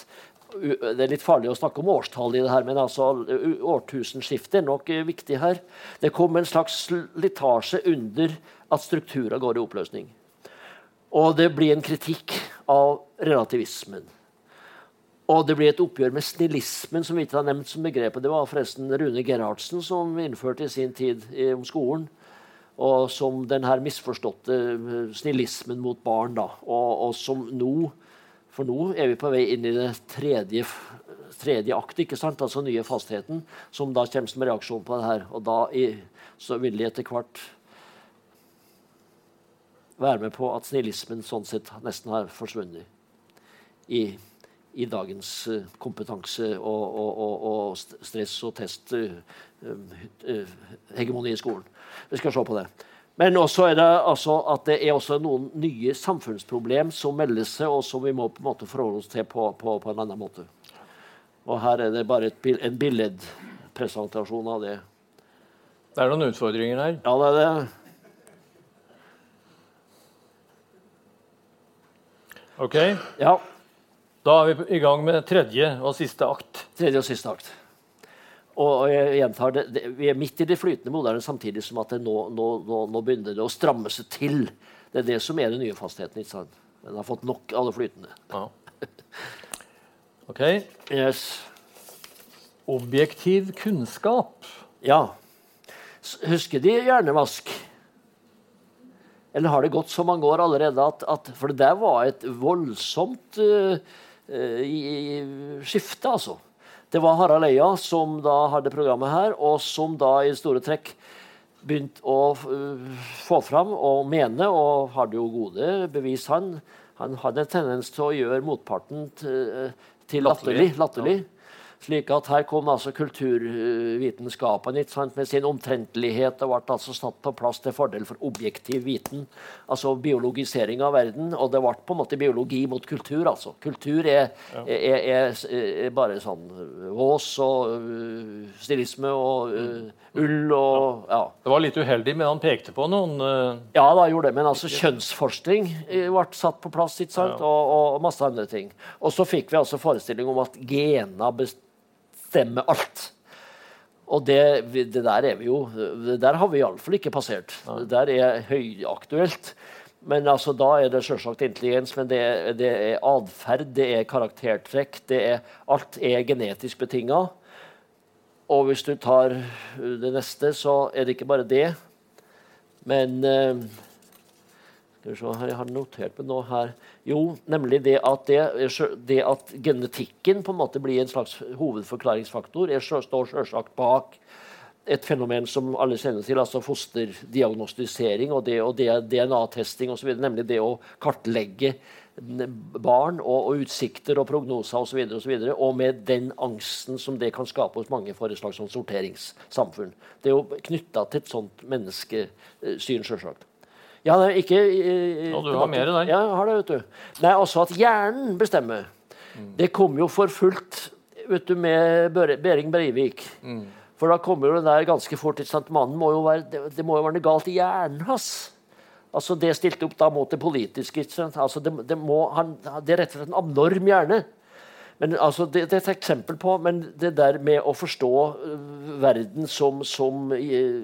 det er litt farlig å snakke om årstall i det her, men altså årtusenskiftet er nok viktig her. Det kom en slags slitasje under at strukturer går i oppløsning. Og det blir en kritikk av relativismen. Og det blir et oppgjør med snillismen, som vi ikke har nevnt som begrepet. Det var forresten Rune Gerhardsen som innførte i sin tid om skolen. Og som den her misforståtte eh, snillismen mot barn. da. Og, og, som nå For nå er vi på vei inn i det tredje, tredje akt, ikke sant? altså nye fastheten, som da kommer som reaksjon på det her. Og da i, så vil de etter hvert være med på at snillismen sånn sett nesten har forsvunnet i, i dagens uh, kompetanse og, og, og, og, stress og test uh, uh, hegemoni i skolen. Vi skal se på det. Men også er det altså at det er også noen nye samfunnsproblem som melder seg, og som vi må på en måte forholde oss til på, på, på en annen måte. Og her er det bare et, en billedpresentasjon av det. Det er noen utfordringer her. Ja, det er det. Ok, Ja, Da er vi i gang med tredje og siste akt. Tredje og siste akt. Og og jeg gjentar det, det, Vi er midt i det flytende moderne samtidig som at det nå, nå, nå, nå begynner det å stramme seg til. Det er det som er den nye fastheten. ikke sant? Den har fått nok av det flytende. Ja. Ok. Yes. Objektiv kunnskap. Ja. Husker de hjernevask? Eller har det gått så mange år allerede at, at For det der var et voldsomt uh, i- skifte, altså. Det var Harald Eia som da hadde programmet her, og som da i store trekk begynte å eh, få fram og mene, og hadde jo gode bevis, han. Han hadde en tendens til å gjøre motparten til, til latterlig. latterlig. Slik at her kom altså kulturvitenskapen sant, med sin omtrentlighet og ble altså satt på plass til fordel for objektiv viten. Altså biologisering av verden. Og det ble på en måte biologi mot kultur. altså. Kultur er, er, er, er bare sånn vås og uh, stilisme og uh, ull og ja. Det var litt uheldig, men han pekte på noen uh... Ja, da gjorde det, men altså kjønnsforskning eh, ble satt på plass, ikke sant? Og, og masse andre ting. Og så fikk vi altså forestilling om at gener bestemmer alt. Og det, det der er vi jo Det der har vi iallfall ikke passert. Det der er høyaktuelt. Men altså, da er det selvsagt intelligens, men det, er- det er atferd, det er karaktertrekk, det er, alt er genetisk betinga. Og hvis du tar det neste, så er det ikke bare det. Men eh, Skal vi se Jeg har notert meg noe her. Jo, nemlig det at, det, det at genetikken på en måte blir en slags hovedforklaringsfaktor, er står selvsagt bak et fenomen som alle kjenner til, altså fosterdiagnostisering og, det, og DNA-testing osv., nemlig det å kartlegge barn og, og utsikter og prognoser osv., og, så videre, og med den angsten som det kan skape hos mange for et slags sånn sorteringssamfunn. Det er jo knytta til et sånt menneskesyn, selvsagt. Ja, nei, ikke eh, Ja, du har mer der. Ja, jeg har det, vet du. Nei, altså at hjernen bestemmer. Det kom jo for fullt vet du, med Behring Breivik. For da kommer jo det der ganske fort. ikke sant? Mannen må jo være, det, det må jo være noe galt i hjernen hans. Altså Det stilte opp da mot det politiske. Altså det, det, må, han, det er rett og slett en abnorm hjerne. Men altså, det, det er et eksempel på men det der med å forstå øh, verden som, som,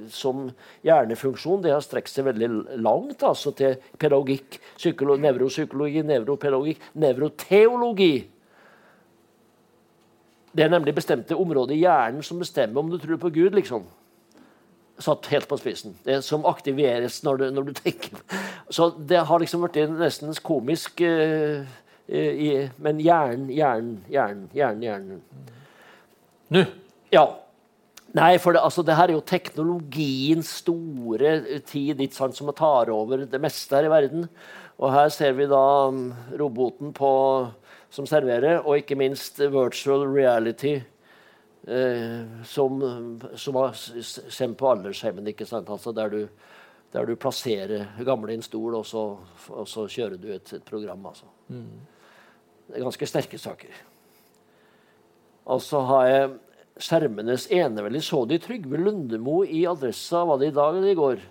som hjernefunksjon, det har strekt seg veldig langt altså til pedagogikk, psykolo, nevropsykologi, nevropedagogikk, nevroteologi. Det er nemlig bestemte områder i hjernen som bestemmer om du tror på Gud. liksom. Satt helt på spissen. Det som aktiveres når du, når du tenker. Så det har liksom blitt nesten komisk. eh, i, men hjernen, hjernen, hjernen, hjernen, hjernen. Nå! Ja. Nei, for det, altså, det her er jo teknologiens store tid ikke sant, som tar over det meste her i verden. Og her ser vi da mm, roboten på, som serverer, og ikke minst virtual reality. Eh, som, som har sendt på aldersheimen, ikke sant? Altså der du, der du plasserer gamle i en stol, og så, og så kjører du et, et program. altså. Det er ganske sterke saker. Og så har jeg skjermenes eneveldig. Så de Trygve Lundemo i Adressa var det i dag eller i går?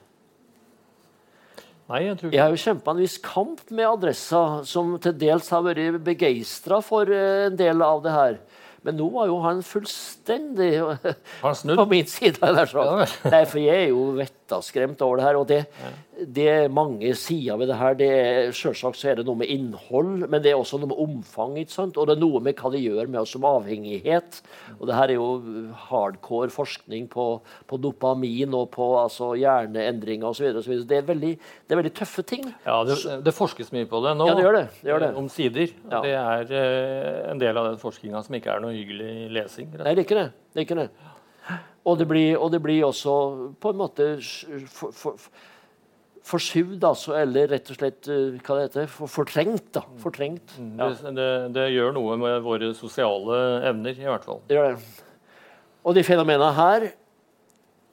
Nei, jeg tror ikke. Jeg har jo kjempa en viss kamp med Adressa, som til dels har vært begeistra for eh, en del av det her. Men nå var jo han fullstendig Har han snudd? på min side. Der, så. Ja. Nei, for jeg er jo vettaskremt over det her. Og det, det er mange sider ved det her. Det er, selvsagt så er det noe med innhold, men det er også noe med omfang. ikke sant? Og det er noe med hva det gjør med oss som avhengighet. Og det her er jo hardcore forskning på, på dopamin og på altså, hjerneendringer osv. Det, er veldig- det er veldig tøffe ting. Ja, det, det forskes mye på det nå. Ja, det gjør det. det, gjør det. eh, Omsider. Ja. Det er eh, en del av den forskninga som ikke er noe hyggelig lesing. Nei, det er ikke det. det, er ikke det. Og, det blir, og det blir også på en måte for, for, forsuvd, altså, eller rett og slett eh, hva det heter, for, fortrengt. da, Fortrengt. Ja, Det, det, det gjør noe med våre sosiale evner, i hvert fall. det gjør det. Og de fenomenene her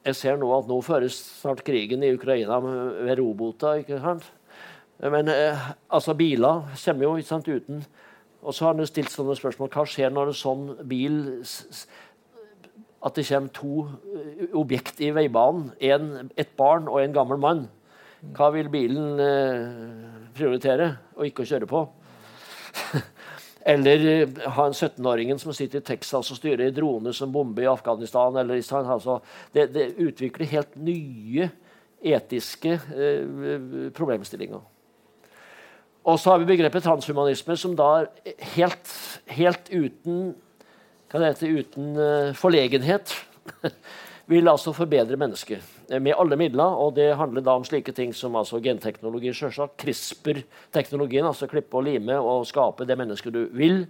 Jeg ser nå at nå føres snart krigen i Ukraina ved robota, ikke sant? Men eh, altså, biler kommer jo ikke sant, uten Og så har han stilt sånne spørsmål. Hva skjer når en sånn bil At det kommer to eh, objekt i veibanen, en, et barn og en gammel mann. Hva vil bilen eh, prioritere og ikke å kjøre på? Eller eh, ha en 17-åringen som sitter i Texas og styrer droner som bomber i Afghanistan. Eller, altså, det, det, utvikler helt nye etiske eh, problemstillinger. Og så har vi begrepet transhumanisme, som da helt, helt uten det heter, uten uh, forlegenhet vil altså forbedre mennesket med alle midler. Og det handler da om slike ting som altså genteknologi, selvsagt. CRISPR-teknologien, altså klippe og lime og skape det mennesket du vil.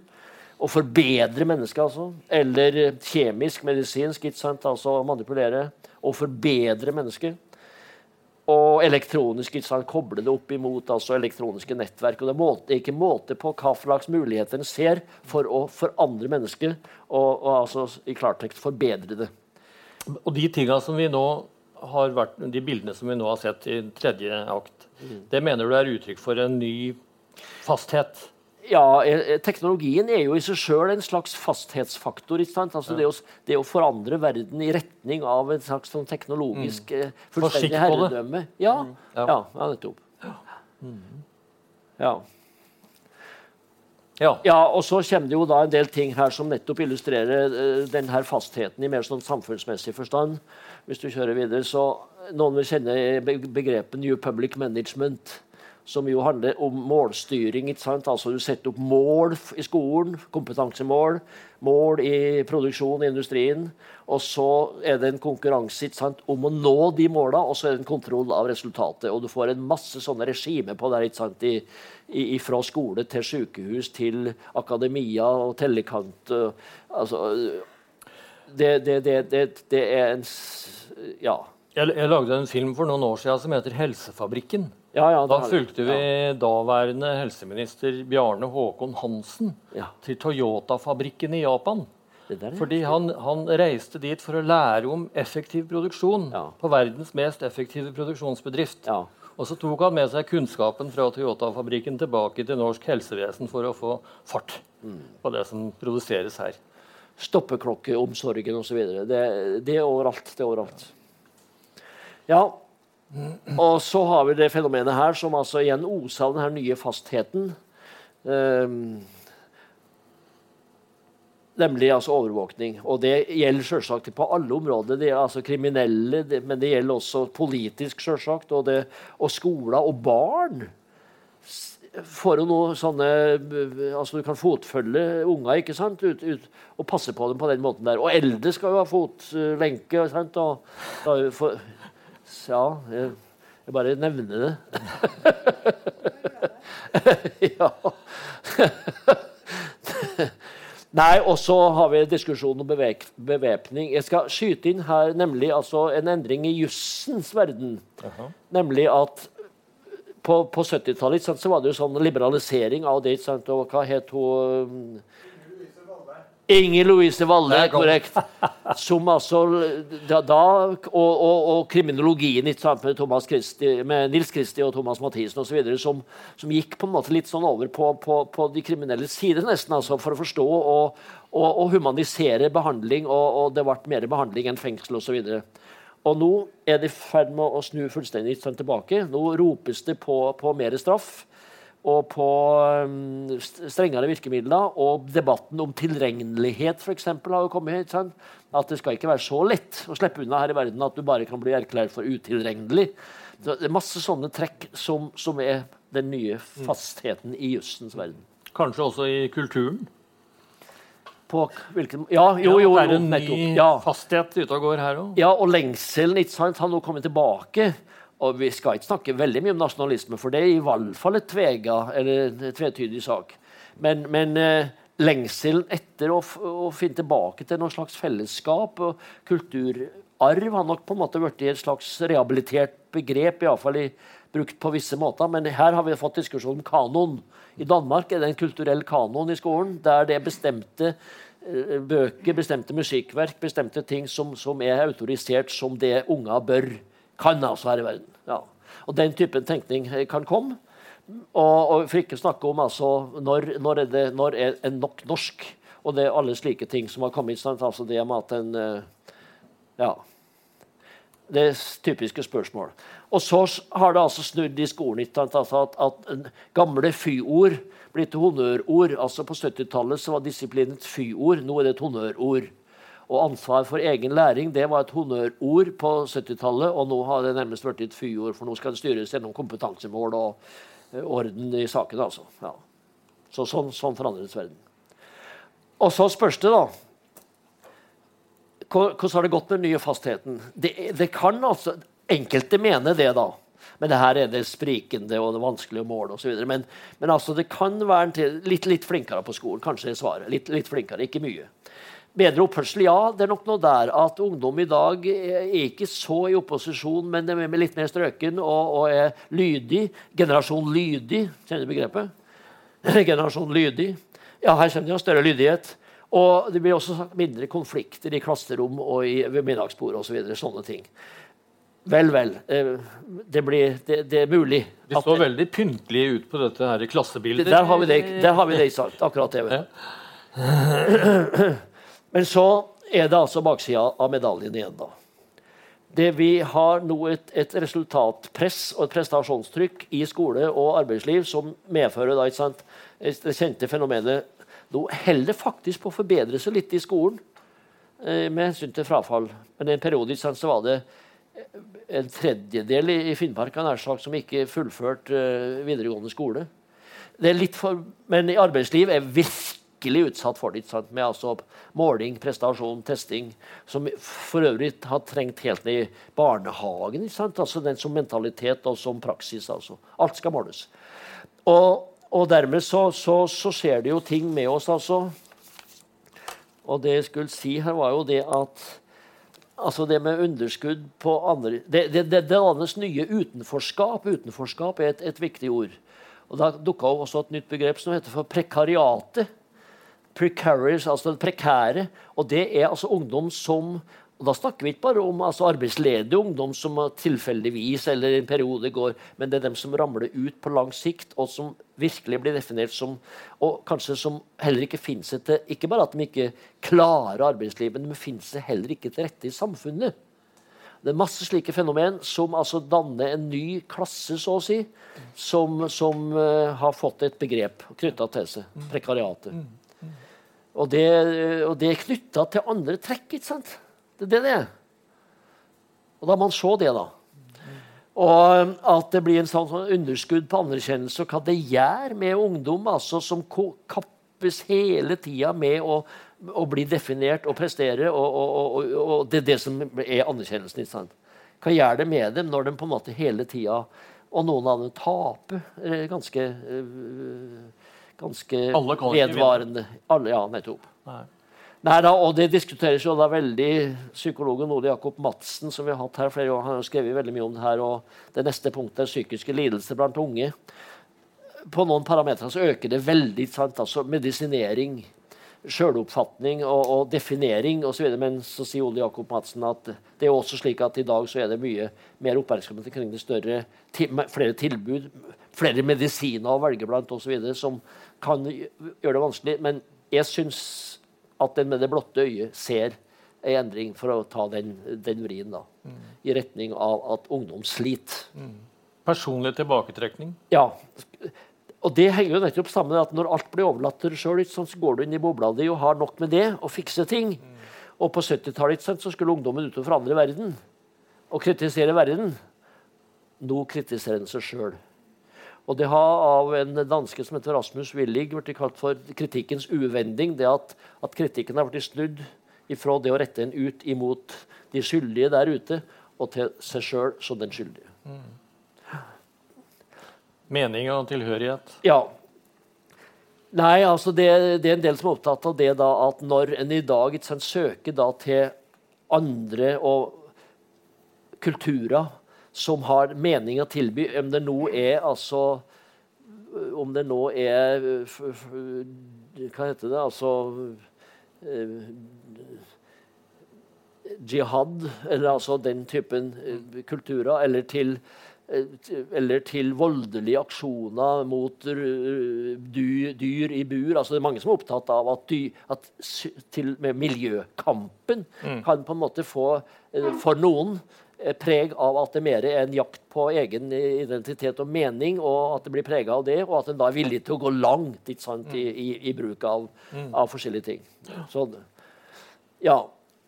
Og forbedre mennesket, altså. Eller kjemisk, medisinsk, ikke sant? altså manipulere og forbedre mennesket. Og elektronisk sant, koble det opp imot altså elektroniske nettverk. og Det er måte, ikke måte på hva slags muligheter en ser for å forandre mennesket og, og altså, i klartekst forbedre det. Og de tinga som vi nå har vært, de bildene som vi nå har sett i tredje akt, mm. det mener du er uttrykk for en ny fasthet? Ja, eh, eh, teknologien er jo i seg sjøl en slags fasthetsfaktor. Altså det, å, det, å, forandre verden i retning av en slags sånn teknologisk mm. Eh, fullstendig herredømme. Ja, mm. ja. ja, ja nettopp. Ja. Ja. ja. og så kommer det jo da en del ting her som nettopp illustrerer uh, denne fastheten i mer sånn samfunnsmessig forstand. Hvis du kjører videre, så Noen vil kjenne begrepet New Public Management som jo handler om målstyring. ikke sant? Altså Du setter opp mål i skolen, kompetansemål, mål i produksjon i industrien. Og så er det en konkurranse ikke sant, om å nå de måla, og så er det en kontroll av resultatet. Og du får en masse sånne regimer på det, ikke sant, i, i, fra skole til sykehus til akademia og tellekant. Altså, det, det, det, det er en Ja. Jeg, jeg lagde en film for noen år siden som heter 'Helsefabrikken'. Ja, ja, da fulgte vi ja. daværende helseminister Bjarne Håkon Hansen til Toyota-fabrikken i Japan. Fordi han, han, reiste dit for å lære om effektiv produksjon på verdens mest effektive produksjonsbedrift. Og så tok han med seg kunnskapen fra Toyota-fabrikken tilbake til norsk helsevesen for å få fart mm. på det som produseres her. Stoppeklokkeomsorgen osv. Det, det er overalt. Det er overalt. Ja, og så har vi det fenomenet her som altså igjen oser av den nye fastheten. Um, nemlig altså overvåkning. Og det gjelder selvsagt på alle områder. Det er altså kriminelle, det, men det gjelder også politisk, selvsagt. Og, og skoler og barn får jo nå sånne altså Du kan fotfølge unger ikke sant? Ut, ut, og passe på dem på den måten der. Og eldre skal jo ha fotlenke. Sant? Og, da, for, ja, jeg, jeg bare nevner det. ja. Nei, og så har vi diskusjonen om bevæpning. Jeg skal skyte inn her nemlig altså en endring i jussens verden. Uh -huh. Nemlig at på, på 70-tallet var det jo sånn liberalisering av det. Sant? Og hva het hun Inger Louise Valle, korrekt. Som altså da, da og, og, og, kriminologien med, Christi, med Nils Kristi og Thomas Mathisen osv. Som, som gikk på en måte litt sånn over på, på, på de kriminelles side, nesten, altså, for å forstå og, og humanisere behandling. Og, det ble mer behandling enn fengsel osv. Og, og nå er det i ferd med å snu fullstendig tilbake. Nå ropes det på, på mer straff og på um, strengere virkemidler. Og debatten om tilregnelighet for eksempel, har jo kommet. Ikke sant? At det skal ikke være så lett å slippe unna her i verden at du bare kan bli erklært for utilregnelig. Det er masse sånne trekk som, som er den nye fastheten i jussens verden. Kanskje også i kulturen? På hvilken Ja, jo, jo, jo, det er en ny ja. fasthet ute og går her òg. Ja, og lengselen ikke sant, har nå kommet tilbake. Og vi skal ikke snakke veldig mye om nasjonalisme, for det er i hvert fall et tvega, eller tvetydig sak. Men, men eh, lengselen etter å, å, finne tilbake til noe slags fellesskap og kulturarv har nok på en måte blitt et slags rehabilitert begrep, iallfall i, brukt på visse måter. Men her har vi fått diskusjon om kanon. I Danmark er det en kulturell kanon i skolen, der det er bestemte eh, bøker, bestemte musikkverk, bestemte ting som, som er autorisert som det unger bør kan altså her i verden. Ja. Og den typen tenkning kan komme. Og, og for ikke å snakke om altså, når, når, er det når er en nok norsk? Og det er alle slike ting som har kommet. Sant? Altså det med at en eh, Ja. Det er typiske spørsmål. Og så har det altså snudd i skolen? Altså at, at gamle fy-ord blir til honnørord. Altså På 70-tallet var disiplin et fy-ord, nå er det et honnørord. Og ansvar for egen læring det var et honnørord på 70-tallet, og nå har det nærmest blitt et fy-ord, for nå skal det styres gjennom kompetansemål og uh, orden i saken. altså. Ja. Så sånn, sånn forandres verden. Og så spørs det, da Hvordan har det gått med den nye fastheten? Det, det kan altså, Enkelte mener det, da. Men det her er det sprikende og det vanskelige å måle osv. Men, men altså, det kan være til, litt, litt, flinkere på skolen. Kanskje er svaret. Litt, litt flinkere, ikke mye. Bedre oppførsel, ja. Det er nok noe der at ungdom i dag er ikke så i opposisjon, men de er litt mer strøken og, og er lydig. Generasjon lydig, kjenner du begrepet? Generasjon lydig. Ja, her kommer det en større lydighet. Og det blir også mindre konflikter i klasserom og i, ved middagsbord osv. Så sånne ting. Vel, vel. Eh, det, blir, det, det er mulig. De så veldig pyntelige ut på dette her klassebildet. Der har vi det, der har vi det sagt. Akkurat det. Ja. Men så er det altså baksida av medaljen igjen, da. Det vi har nå et, et, resultatpress og et prestasjonstrykk i skole og arbeidsliv som medfører da, sant, det kjente fenomenet Nå holder faktisk på å forbedre seg litt i skolen eh, med hensyn til frafall. Men i en periode sant, så var det en tredjedel i, i Finnmark som ikke fullførte eh, videregående skole. Det er litt for, men i arbeidsliv er virkelig virkelig utsatt for det. Med altså måling, prestasjon, testing. Som for øvrig har trengt helt ned i barnehagen. Altså Den som mentalitet og som praksis. Altså. Alt skal måles. Og, og dermed så, så, så, skjer det jo ting med oss, altså. Og det jeg skulle si her, var jo det at Altså det med underskudd på andre det, det, det dannes nye utenforskap. Utenforskap er et, et viktig ord. Og Da dukka også et nytt begrep som heter for prekariatet precarious, altså det prekære. Og det er altså ungdom som og Da snakker vi ikke bare om altså, arbeidsledige ungdom som tilfeldigvis eller en periode går, men det er dem som ramler ut på lang sikt, og som virkelig blir definert som Og kanskje som heller ikke finner seg til Ikke bare at de ikke klarer arbeidslivet, men de finner seg heller ikke til rette i samfunnet. Det er masse slike fenomen som altså danner en ny klasse, så å si, som, som uh, har fått et begrep knytta til seg. Prekariatet. Og det, og det er knytta til andre trekk. ikke sant? Det er det det er. Og da må man se det, da. Og at det blir en sånn, sånn underskudd på anerkjennelse, og hva det gjør med ungdom altså, som kappes hele tida med å, å, bli definert og prestere. Og, og, og, det er det som er anerkjennelsen. ikke sant? Hva gjør det med dem når de på en måte hele tida Og noen av dem taper ganske uh, ganske vedvarende. Alle, ja, nettopp. Nei. Nei da, og Det diskuteres jo da veldig Psykologen Ole Jakob Madsen som vi har hatt her flere år, han har skrevet veldig mye om det her. og Det neste punktet er psykiske lidelser blant unge. På noen parametere så øker det veldig. Sant? altså Medisinering, sjøloppfatning og, og definering osv. Men så sier Ole Jakob Madsen at det er også slik at i dag så er det mye mer oppmerksomhet kring det større, flere tilbud, flere medisiner å velge blant osv. som kan gjøre det vanskelig. Men jeg syns at den med det blotte øyet ser en endring for å ta den, den vrien da, mm. i retning av at ungdom sliter. Mm. Personlig tilbaketrekning? Ja. Og det henger jo nettopp sammen med at når alt blir overlatt til deg sjøl, så går du inn i bobla di og har nok med det og fikse ting. Og på 70-tallet så skulle ungdommen ut og forandre verden og kritisere verden. Nå kritiserer den seg sjøl. Og det har av en danske som heter Rasmus Willig blitt kalt for kritikkens uvending. Det at, at kritikken har blitt snudd ifra det å rette en ut imot de skyldige der ute, og til seg sjøl som den skyldige. Mm. Mening og tilhørighet? Ja. Nei, altså det, det, er en del som er opptatt av det da, at når en i dag ikke sant, søker da, til andre og kulturer som har mening å tilby, om det nå er altså Om det nå er Hva heter det? Altså eh, Jihad, eller altså den typen eh, kulturer, eller til eller til voldelige aksjoner mot dyr, i bur. Altså, det er mange som er opptatt av at, dyr, at til med miljøkampen mm. kan på en måte få for noen eh, preg av at det mer er en jakt på egen identitet og mening, og at det blir prega av det, og at en da er villig til å gå langt sant, i, i, i, bruk av, av, forskjellige ting. Så, ja.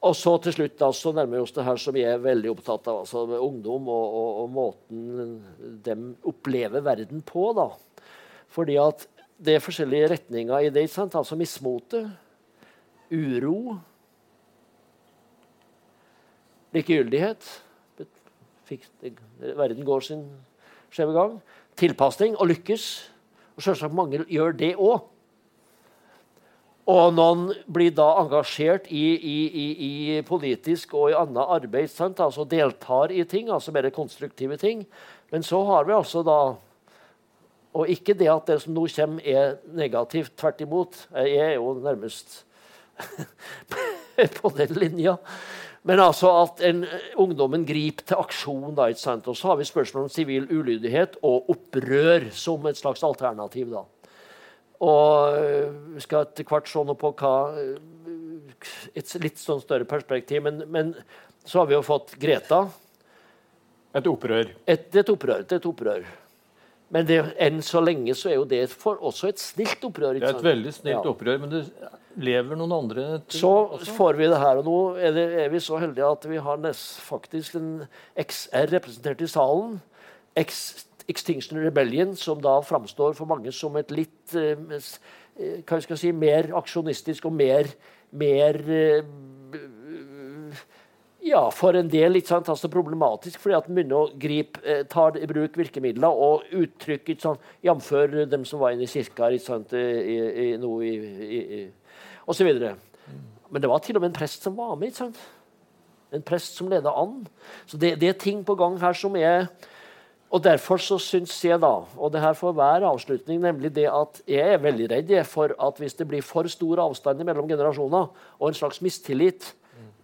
Og så til slutt da, så nærmer vi oss det her som vi er veldig opptatt av. altså Ungdom og, og, og måten de opplever verden på. da. Fordi at det er forskjellige retninger i det. Sant? Altså mismote, uro, likegyldighet Verden går sin skjeve gang. Tilpasning og lykkes. Og selvsagt mange gjør det òg. Og noen blir da engasjert i, i, i, i politisk og i annet arbeid. Sant? altså Deltar i ting, altså mer konstruktive ting. Men så har vi altså da Og ikke det at det som nå kommer, er negativt. Tvert imot. Jeg er jo nærmest på den linja. Men altså at en, ungdommen griper til aksjon. da? Og så har vi spørsmål om sivil ulydighet og opprør som et slags alternativ. da. Og eh, skal etter hvert se noe på hva eh, Et litt sånn større perspektiv. Men, men så har vi jo fått Greta. Et opprør. Et, et opprør. Et opprør. Men det, enn så lenge så er jo det for, også et snilt opprør. Det er et veldig snilt ja. opprør, men det lever noen andre til Så også? får vi det her. Og nå er, det, er vi så heldige at vi har nest, faktisk en XR representert i salen. X Extinction Rebellion, som da framstår for mange som et litt eh, eh, hva skal jeg si, mer aksjonistisk og mer, mer eh, ja, for en del litt sant, altså problematisk, fordi at begynner å gripe, tar i bruk virkemidler og uttrykk sånn, Jf. dem som var inne i kirka i, i, i, no, i, i, osv. Men det var til og med en prest som var med. ikke sant? En prest som leda an. Så det, det, er ting på gang her som er og Derfor så syns jeg da, og det her får hver avslutning, nemlig det at jeg er veldig redd for at hvis det blir for stor avstand mellom generasjoner, og en slags mistillit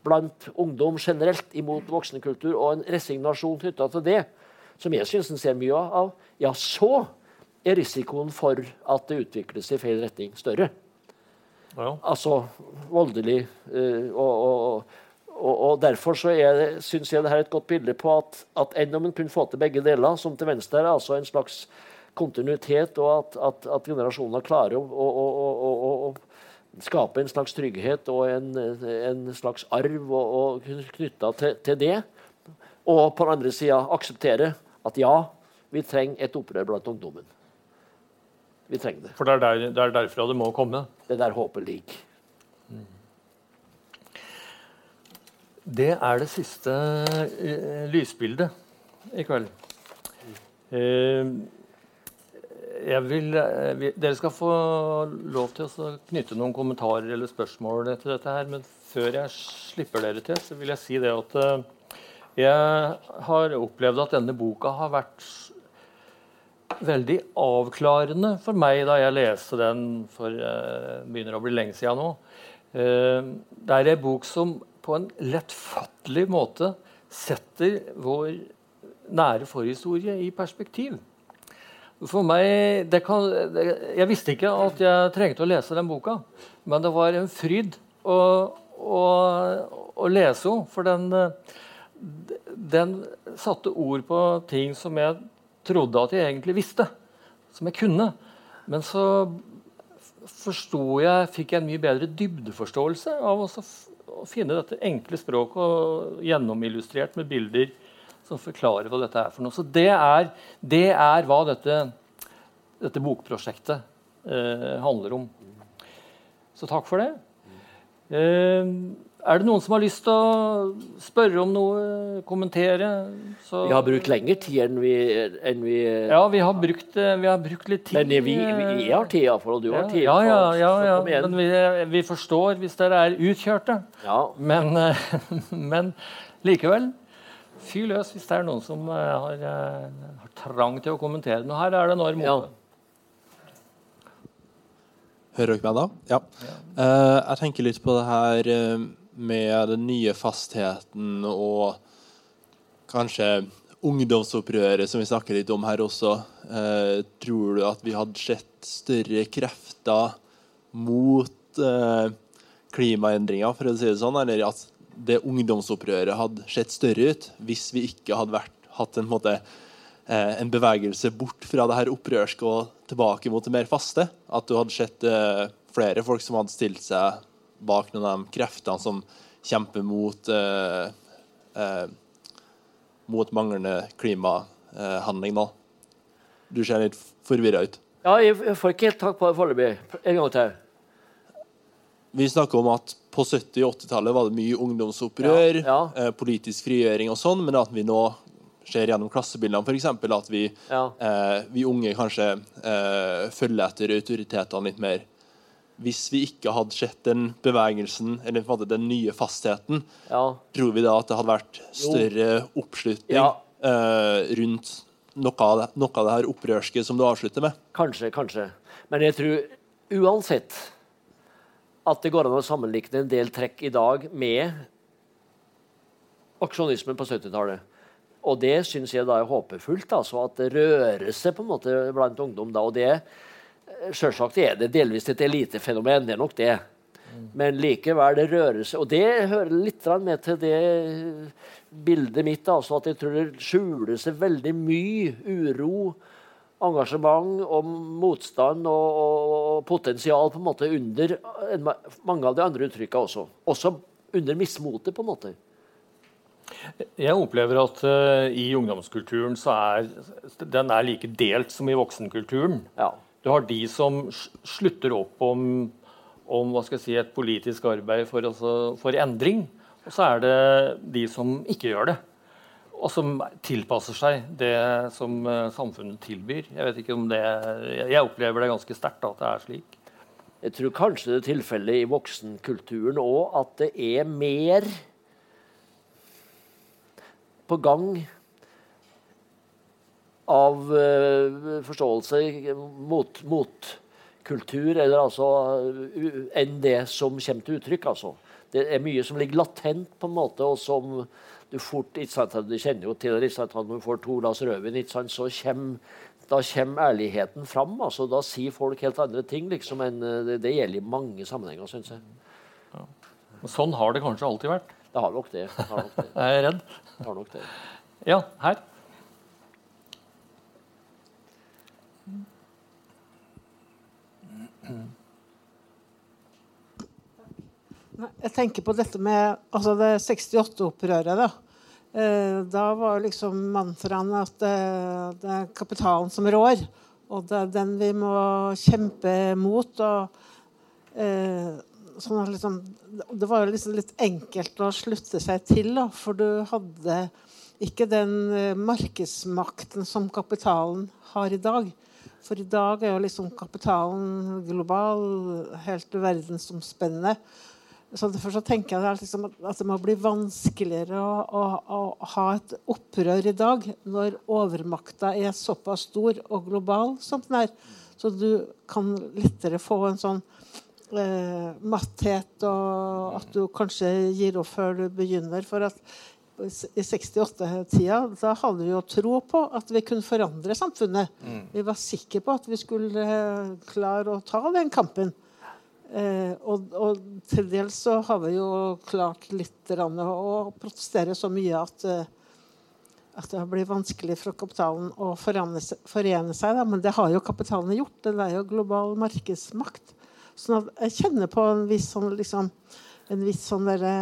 blant ungdom generelt imot voksenkultur, og en resignasjon knytta til det, som jeg syns en ser mye av, ja, så er risikoen for at det utvikles i feil retning, større. Ja. Altså voldelig uh, og, og, og, og Derfor så syns jeg det her er et godt bilde på at, at enn om en kunne få til begge deler, som til venstre er altså en slags kontinuitet, og at, at, at generasjoner klarer å, å, å, å, skape en slags trygghet og en, en slags arv og, knytta til, til, det. Og på den andre sida akseptere at ja, vi trenger et opprør blant ungdommen. Vi trenger det. For det er, der, det er derfra det må komme? Det er der håpet ligger. Mm. Det er det siste uh, lysbildet i kveld. Uh, vil, uh, dere skal få lov til å knytte noen kommentarer eller spørsmål til dette. her, Men før jeg slipper dere til, så vil jeg si det at jeg har opplevd at denne boka har vært veldig avklarende for meg da jeg leste den for begynner å bli lenge siden nå. det er ei bok som på en lettfattelig måte setter vår nære forhistorie i perspektiv. For meg kan, Jeg visste ikke at jeg trengte å lese den boka, men det var en fryd å, å, å lese henne. For den, den, satte ord på ting som jeg trodde at jeg egentlig visste. Som jeg kunne. Men så forsto jeg, fikk jeg en mye bedre dybdeforståelse av å å finne dette enkle språket og gjennomillustrert med bilder som forklarer hva dette er for noe. Så det er, det er hva dette, dette bokprosjektet eh, handler om. Så takk for det. Eh, er det noen som har lyst til å spørre om noe, kommentere? Så... Vi har brukt lengre tid enn vi, enn vi Ja, vi har, brukt, eh, vi har, brukt, litt tid. Men vi, vi har tid, iallfall. Og du har tid. Ja, ja, ja, ja, ja. Men vi, vi, forstår hvis dere er utkjørte. Ja. Men, men likevel. Fyr løs hvis det er noen som eh, har, eh, har trang til å kommentere noe. Her er det når mote. Ja. Hører dere meg da? Ja. ja. Uh, jeg tenker litt på det her uh, med den nye fastheten og kanskje ungdomsopprøret som vi snakker litt om her også. Eh, tror du at vi hadde sett større krefter mot eh, klimaendringer, for å si det sånn? Eller at det ungdomsopprøret hadde sett større ut hvis vi ikke hadde vært, hatt en, måte, eh, en, bevegelse bort fra det her opprørske og tilbake mot det mer faste. At du hadde sett flere folk som hadde stilt seg bak noen av de kreftene som kjemper mot, eh, eh mot manglende klimahandling. nå. Du ser litt forvirra ut. Ja, jeg får ikke helt tak på det foreløpig. En gang til. Vi snakker om at på 70- og 80-tallet var det mye ungdomsopprør, ja, ja. Eh, politisk frigjøring og sånn, men at vi nå ser gjennom klassebildene f.eks. at vi, ja. eh, vi, unge kanskje eh, følger etter autoritetene litt mer. Hvis vi ikke hadde sett den bevegelsen, eller den nye fastheten, tror vi da at det hadde vært større oppslutning eh, rundt noe av, det, noe av det her opprørske som du avslutter med? Kanskje, kanskje. Men jeg tror uansett at det går an å sammenligne en del trekk i dag med aksjonismen på 70-tallet. Og det syns jeg da er håpefullt. Altså, at det rører seg på en måte blant ungdom da. Og det selvsagt er det delvis et elitefenomen. Det er nok det. Men likevel, det rører seg. Og det hører litt med til det bildet mitt. Altså, at jeg tror det skjuler seg veldig mye uro, engasjement og motstand og, og potensial på en måte under mange av de andre uttrykkene også. Også under mismotet, på en måte. Jeg opplever at uh, i ungdomskulturen så er den er like delt som i voksenkulturen. Ja. Du har de som slutter opp om om si, et politisk arbeid for, altså, for endring. Og så er det de som ikke gjør det. Og som tilpasser seg det som uh, samfunnet tilbyr. Jeg vet ikke om det, jeg opplever det ganske sterkt at det er slik. Jeg tror kanskje det er tilfellet i voksenkulturen òg at det er mer på gang av uh, forståelse mot, mot kultur eller altså, enn det som kommer til uttrykk. altså. Det er mye som ligger latent, på en måte, og som du fort ikke sant, Du kjenner jo til det, at når du får to glass rødvin, ikke sant, så kommer, da kommer ærligheten fram. altså Da sier folk helt andre ting. liksom, enn Det, det gjelder i mange sammenhenger, syns jeg. Ja. Sånn har det kanskje alltid vært? Det har nok det. Har nok det. jeg er redd. Det har nok det. Ja, her. Jeg tenker på dette med altså det 68-opprøret. Da. Eh, da var liksom mantraen at det, det, er kapitalen som rår. Og det er den vi må kjempe mot. Og, eh, sånn liksom, det var liksom litt enkelt å slutte seg til, da, for du hadde ikke den eh, markedsmakten som kapitalen har i dag. For i dag er jo liksom kapitalen global, helt verdensomspennende. Så derfor så tenker jeg liksom at det må bli vanskeligere å, å, å, ha et opprør i dag når overmakta er såpass stor og global som den er. Så du kan lettere få en sånn eh, matthet, og at du kanskje gir opp før du begynner. For at i 68-tida da hadde vi jo tro på at vi kunne forandre samfunnet. Mm. Vi var sikre på at vi skulle eh, klare å ta den kampen. Eh, og, og, til dels så har vi jo klart litt å protestere så mye at, eh, at det blir vanskelig for kapitalen å forene. Forene seg da. Men det har jo kapitalen gjort. Det er jo global markedsmakt. Så jeg kjenner på en viss sånn liksom, en viss sånn derre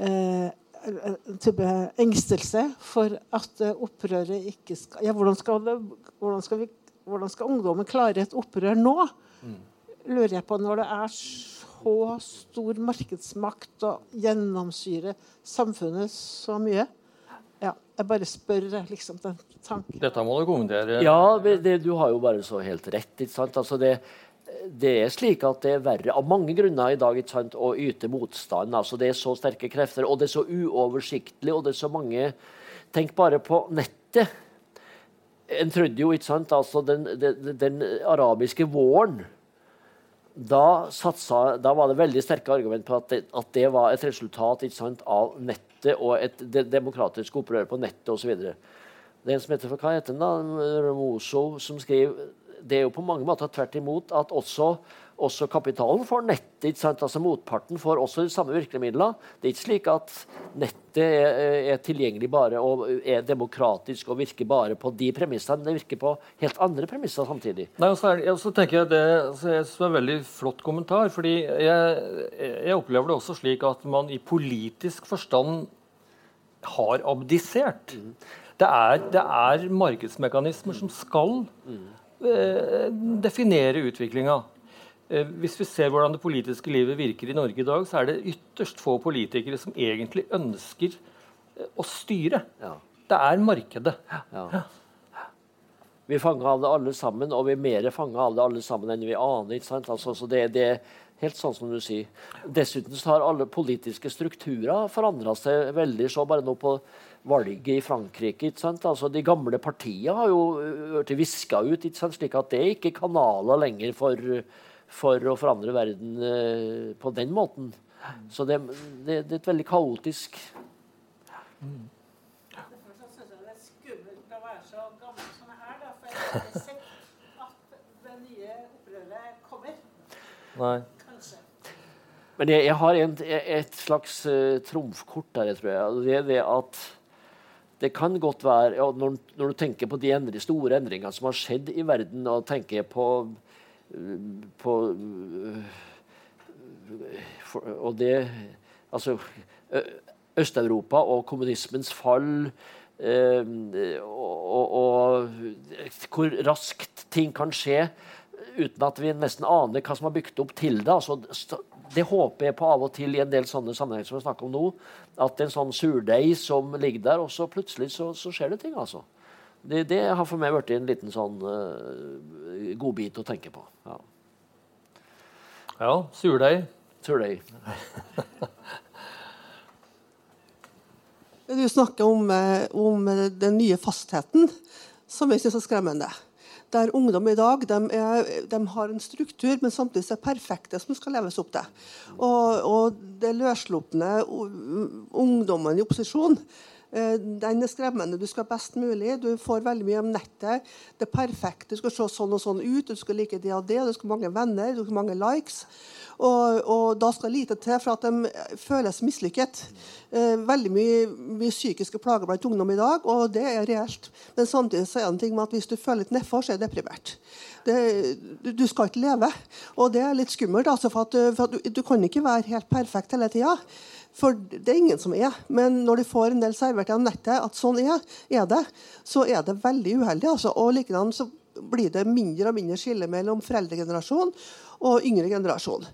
eh, en type engstelse for at opprøret ikke skal Ja, hvordan skal, det, hvordan skal, vi, hvordan skal ungdommen klare et opprør nå? Mm. Lurer jeg på når det er så stor markedsmakt og gjennomsyrer samfunnet så mye. Ja, jeg bare spør liksom den tanken. Dette må du kommentere. Ja, det, du har jo bare så helt rett. ikke sant? Altså det det er slik at det er verre av mange grunner i dag sant, å yte motstand. Altså, det er så sterke krefter, og det er så uoversiktlig, og det er så mange Tenk bare på nettet. En trodde jo, ikke sant, altså den, den, den arabiske våren da, satsa, da, var det veldig sterke argument på at det, at det var et resultat sant, av nettet og et de, demokratisk opprør på nettet osv. Det er en som heter hva heter den da, Romoso, som skriver det er jo på mange måter tvert imot at også også kapitalen får nettet. ikke sant? Altså Motparten får også de samme virkemidler. Det er ikke slik at nettet er, er, tilgjengelig bare og er demokratisk og virker bare på de premissene. Det virker på helt andre premisser samtidig. Nei, og så, er, og så tenker jeg Det så jeg synes er en veldig flott kommentar. fordi jeg, jeg opplever det også slik at man i politisk forstand har abdisert. Mm. Det, er, det er markedsmekanismer som skal eh, definere utviklinga. Eh, hvis vi ser hvordan det politiske livet virker i Norge i dag, så er det ytterst få politikere som egentlig ønsker eh, å styre. Ja. Det er markedet. Ja. Vi fanger det alle sammen, og vi er mer fanger det alle sammen enn vi aner. ikke sant? Altså, det, det, er helt sånn som du sier. Dessuten så har alle politiske strukturer forandra seg veldig. Se bare nå på valget i Frankrike. ikke sant? Altså, de gamle partiene har jo blitt viska ut, ikke sant? slik at det er ikke kanaler lenger for for å forandre verden eh, på den måten. Så det, det, det, er et veldig kaotisk mm. Nei. Men jeg, jeg har en, et slags uh, trumfkort der, tror jeg. Det er det at det kan godt være ja, når, når, du tenker på de endre, store endringene som har skjedd i verden, og tenker på på for, Og det Altså Øst-Europa og kommunismens fall eh, og, og, hvor raskt ting kan skje uten at vi nesten aner hva som har bygd opp til det. Altså, det håper jeg på av og til i en del sånne sammenhenger som vi snakker om nå. At en sånn surdeig som ligger der, og så plutselig så, så skjer det ting. altså. Det, det, har for meg blitt en liten sånn uh, godbit å tenke på. Ja, ja surdeig. Surdeig. du snakker om, eh, om, den nye fastheten, som jeg syns er skremmende. Der ungdom i dag de, er, de har en struktur, men samtidig er perfekte som skal leves opp til. Og, og det løsslupne ungdommen i opposisjon den er skremmende. Du skal best mulig. Du får veldig mye om nettet. Det er perfekt. Du skal se sånn og sånn ut, du skal like det og det, du skal ha mange venner, du skal ha mange likes. Og, og, da skal lite til for at de føles mislykket. Eh, veldig mye, mye, psykiske plager blant ungdom i dag, og det er reelt. Men samtidig så er det en ting med at hvis du føler litt nedfor, så er du deprimert. Det, du, skal ikke leve. Og det er litt skummelt, altså, for, at, for at du, du, kan ikke være helt perfekt hele tida. For det er ingen som er. Men når du får en del servert gjennom nettet at sånn er, er det, så er det veldig uheldig. Altså. Og likedan så blir det mindre og mindre skille mellom foreldregenerasjon og yngre generasjon.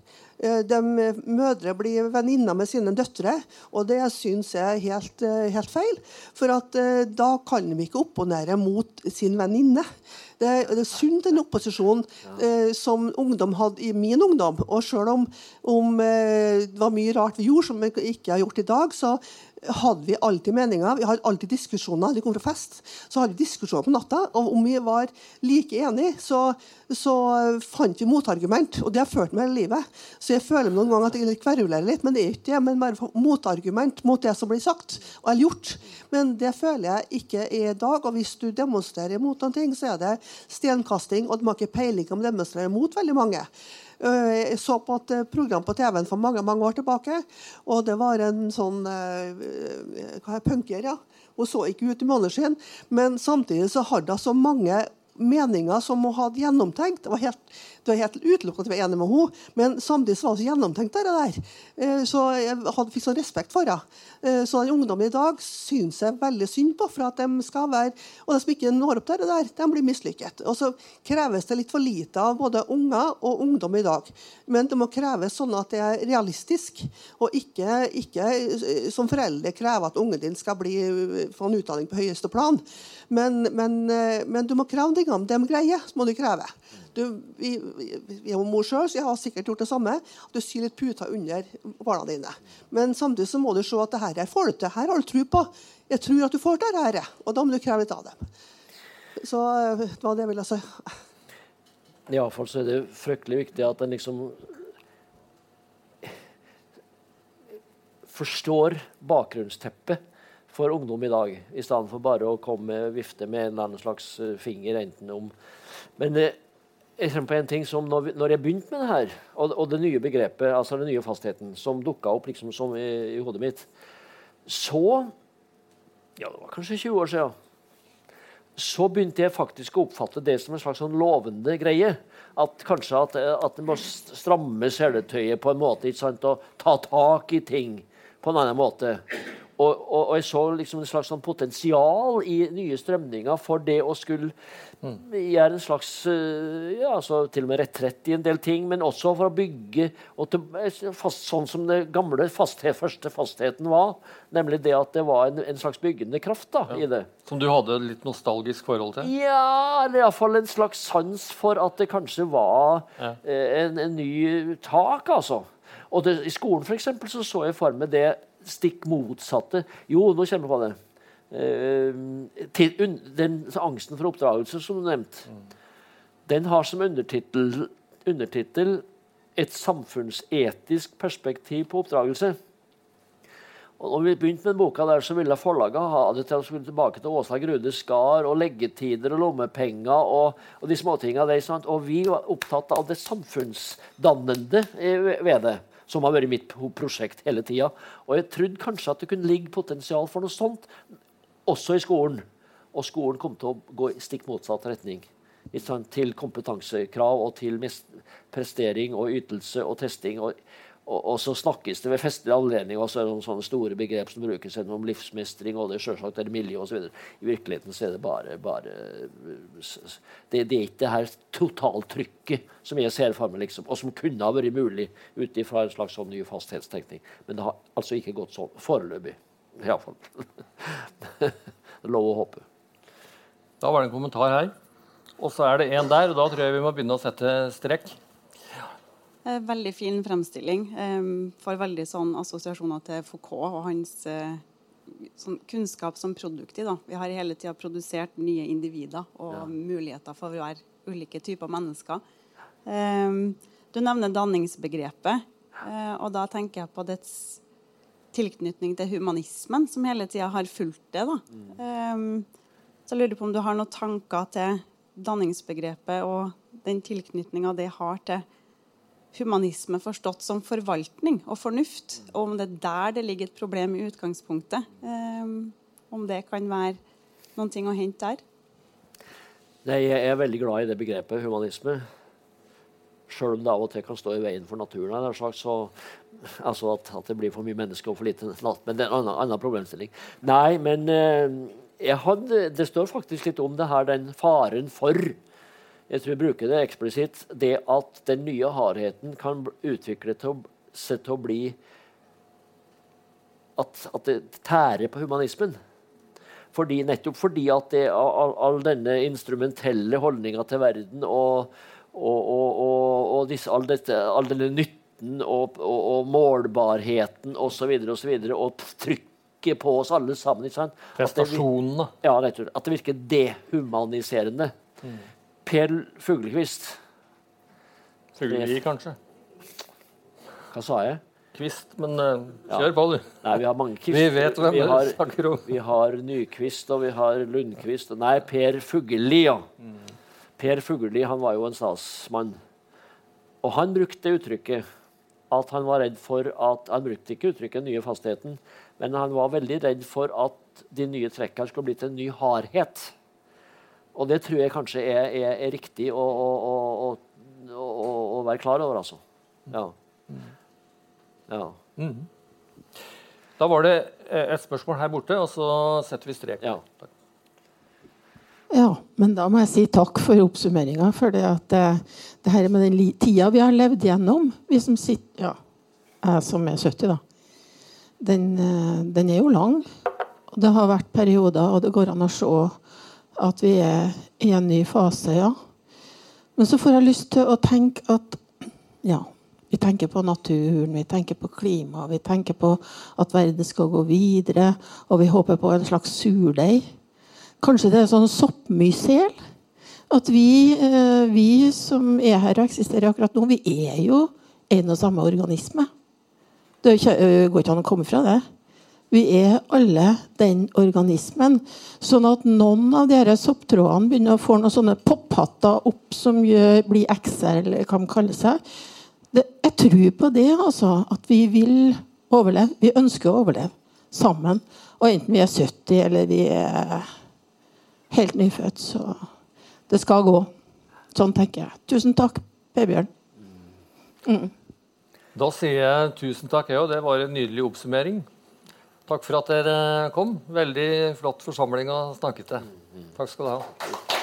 Eh, de mødre blir venninner med sine døtre, og det syns jeg er helt, eh, helt feil. For at, eh, da kan de ikke opponere mot sin venninne. Det, det, er synd den opposisjonen eh, som ungdom hadde i min ungdom. Og selv om, om eh, det var mye rart vi gjorde som vi ikke har gjort i dag, så hadde vi alltid meninger. Vi hadde alltid diskusjoner. Vi kom fra fest, så hadde vi diskusjoner på natta. Og om vi var like enige, så, så fant vi motargument. Og det har ført meg hele livet. Så jeg føler noen ganger at jeg kverulerer litt, men det er ikke det. Men bare motargument mot det som blir sagt og gjort. Men det føler jeg ikke er i dag. Og hvis du demonstrerer mot noen ting, så er det stenkasting, og du har ikke peiling om å demonstrere mot veldig mange. Eh, jeg så på et eh, program på TV-en for mange mange år tilbake. og Det var en sånn eh, hva er punker. ja. Hun så ikke ut i måneskinn, men samtidig så hadde hun så mange meninger som hun hadde gjennomtenkt. Det var helt, det var helt utelukket at vi var enig med henne, men samtidig var det så gjennomtenkt. det der. Eh, så jeg hadde, fikk sånn respekt for henne. Eh, så den ungdommen i dag syns jeg veldig synd på, for at de skal være Og de som ikke når opp til det der, de blir mislykket. Og så kreves det litt for lite av både unger og ungdom i dag. Men det må kreves sånn at det er realistisk, og ikke, ikke eh, som foreldre krever at ungen din skal bli, få en utdanning på høyeste plan. Men, men, men du må kreve tingene de greier, så må du kreve. Du, vi, vi er mor sjøl, så jeg har sikkert gjort det samme. At du syr litt puter under barna dine. Men samtidig så må du se at det her får du til. Her har du tro på. Jeg tror at du får til dette, og da må du kreve litt av dem. Så eh, det var det jeg ville si. Iallfall så er det fryktelig viktig at en liksom forstår bakgrunnsteppet for ungdom i dag, i stedet for bare å komme vifte med en eller annen slags finger enten om Men eh, kommer på en ting som når, vi, når jeg begynte med det her, og, og, det nye begrepet, altså den nye fastheten, som dukka opp liksom som i, i, hodet mitt, så Ja, det var kanskje 20 år siden. Så begynte jeg faktisk å oppfatte det som en slags sånn lovende greie. At kanskje at, at en må stramme seletøyet på en måte ikke sant, og ta tak i ting på en annen måte. Og, og, og, jeg så liksom en slags sånn potensial i nye strømninger for det å skulle mm. gjøre en slags eh, ja, altså Til og med retrett i en del ting, men også for å bygge til, eh, fast, sånn som det gamle fasthet, første fastheten var. Nemlig det at det var en, en slags byggende kraft da, ja. i det. Som du hadde litt nostalgisk forhold til? Ja, eller iallfall en slags sans for at det kanskje var ja. eh, en, en, ny tak, altså. Og det, I skolen for eksempel, så så jeg for meg det stikk motsatte. Jo, nå kommer jeg på det. Eh, til, un, den angsten for oppdragelse, som du nevnte, mm. den har som undertittel, et samfunnsetisk perspektiv på oppdragelse. Og når vi begynte med boka, der, så ville forlaget ha det til å skulle tilbake til Åsa Grude Skar og leggetider og lommepenger og, og de småtinga der. Og vi var opptatt av det samfunnsdannende ved det som har vært mitt prosjekt hele tida. Og jeg trodde kanskje at det kunne ligge potensial for noe sånt også i skolen. Og skolen kom til å gå i stikk motsatt retning. Til kompetansekrav og til prestering og ytelse og testing. og og, og, så snakkes det ved festlige anledninger også er det sånne store begrep som brukes om livsmestring og det selvsagt er miljø osv. I virkeligheten så er det bare, bare det, det, er ikke det her totaltrykket som jeg ser for meg, liksom, og som kunne ha vært mulig ut ifra en slags sånn ny fasthetstenkning. Men det har altså ikke gått sånn foreløpig. Iallfall. Lov å håpe. Da var det en kommentar her. Og så er det en der, og da tror jeg vi må begynne å sette strekk. Eh, veldig fin fremstilling. Får veldig sånn assosiasjoner til Foucault og hans eh, sånn kunnskap som produkt Da. Vi har hele tida produsert nye individer og ja. muligheter for å være ulike typer mennesker. Du nevner danningsbegrepet, eh, og da tenker jeg på dets tilknytning til humanismen, som hele tida har fulgt det. Da. Mm. Så jeg lurer på om du har noen tanker til danningsbegrepet og den tilknytninga det har til humanisme forstått som forvaltning og fornuft. Og om det er der det ligger et problem i utgangspunktet. Um, om det kan være noen ting å hente der. Nei, jeg er veldig glad i det begrepet humanisme. Sjøl om det av og til kan stå i veien for naturen. Slags, så, altså at, at, det blir for mye mennesker og for lite natt. Men det er en annen, annen problemstilling. Nei, men eh, hadde, det står faktisk litt om det her, den faren for jeg tror jeg bruker det eksplisitt, det at den nye hardheten kan utvikle til seg til å bli at, at, det tærer på humanismen. Fordi, nettopp fordi at det, all, all, denne instrumentelle holdninga til verden og, og, og, og disse, all, dette, all, denne nytten og, og målbarheten osv. Og, så videre, og, og trykket på oss alle sammen. Prestasjonene. Ja, nettopp, at det virker dehumaniserende. Mm. Per Fuglekvist. Fugleli, kanskje? Hva sa jeg? Kvist, men uh, kjør på, du. Nei, vi har mange kvist. Vi vet hvem vi har, snakker om. Vi har Nykvist, og vi har Lundkvist. Nei, Per Fugelli, ja. Mm. Per Fugelli han var jo en statsmann. Og han brukte uttrykket at han var redd for at Han brukte ikke uttrykket nye fastheten', men han var veldig redd for at de nye trekkene skulle bli til en ny hardhet. Og det tror jeg kanskje er, er, er riktig å, å, å, å, være klar over, altså. Ja. ja. Mm. Da var det eh, et spørsmål her borte, og så setter vi strek. Ja. ja, men da må jeg si takk for oppsummeringa. For det, at det, eh, det her med den tida vi har levd gjennom, vi som sitter Ja, jeg som er 70, da. Den, eh, den er jo lang. Og det har vært perioder, og det går an å se at vi er i en ny fase, ja. Men så får jeg lyst til å tenke at ja, vi tenker på naturen, vi tenker på klima, vi tenker på at verden skal gå videre, og vi håper på en slags surdeig. Kanskje det er sånn soppmysel? At vi, eh, vi, som er her og eksisterer akkurat nå, vi er jo en og samme organisme. Det går ikke an å komme fra det. Vi er alle den organismen. Sånn at noen av de sopptrådene begynner å få noen sånne pophatter opp som gjør, blir XR, eller hva de kaller seg. Det, jeg tror på det, altså. At vi vil overleve. Vi ønsker å overleve sammen. Og enten vi er 70 eller vi er helt nyfødt, så det skal gå. Sånn tenker jeg. Tusen takk, Per Bjørn. Mm. Da sier jeg tusen takk, jeg òg. Det var en nydelig oppsummering. Takk for at dere kom. Veldig flott forsamling å snakke til. Takk skal du ha.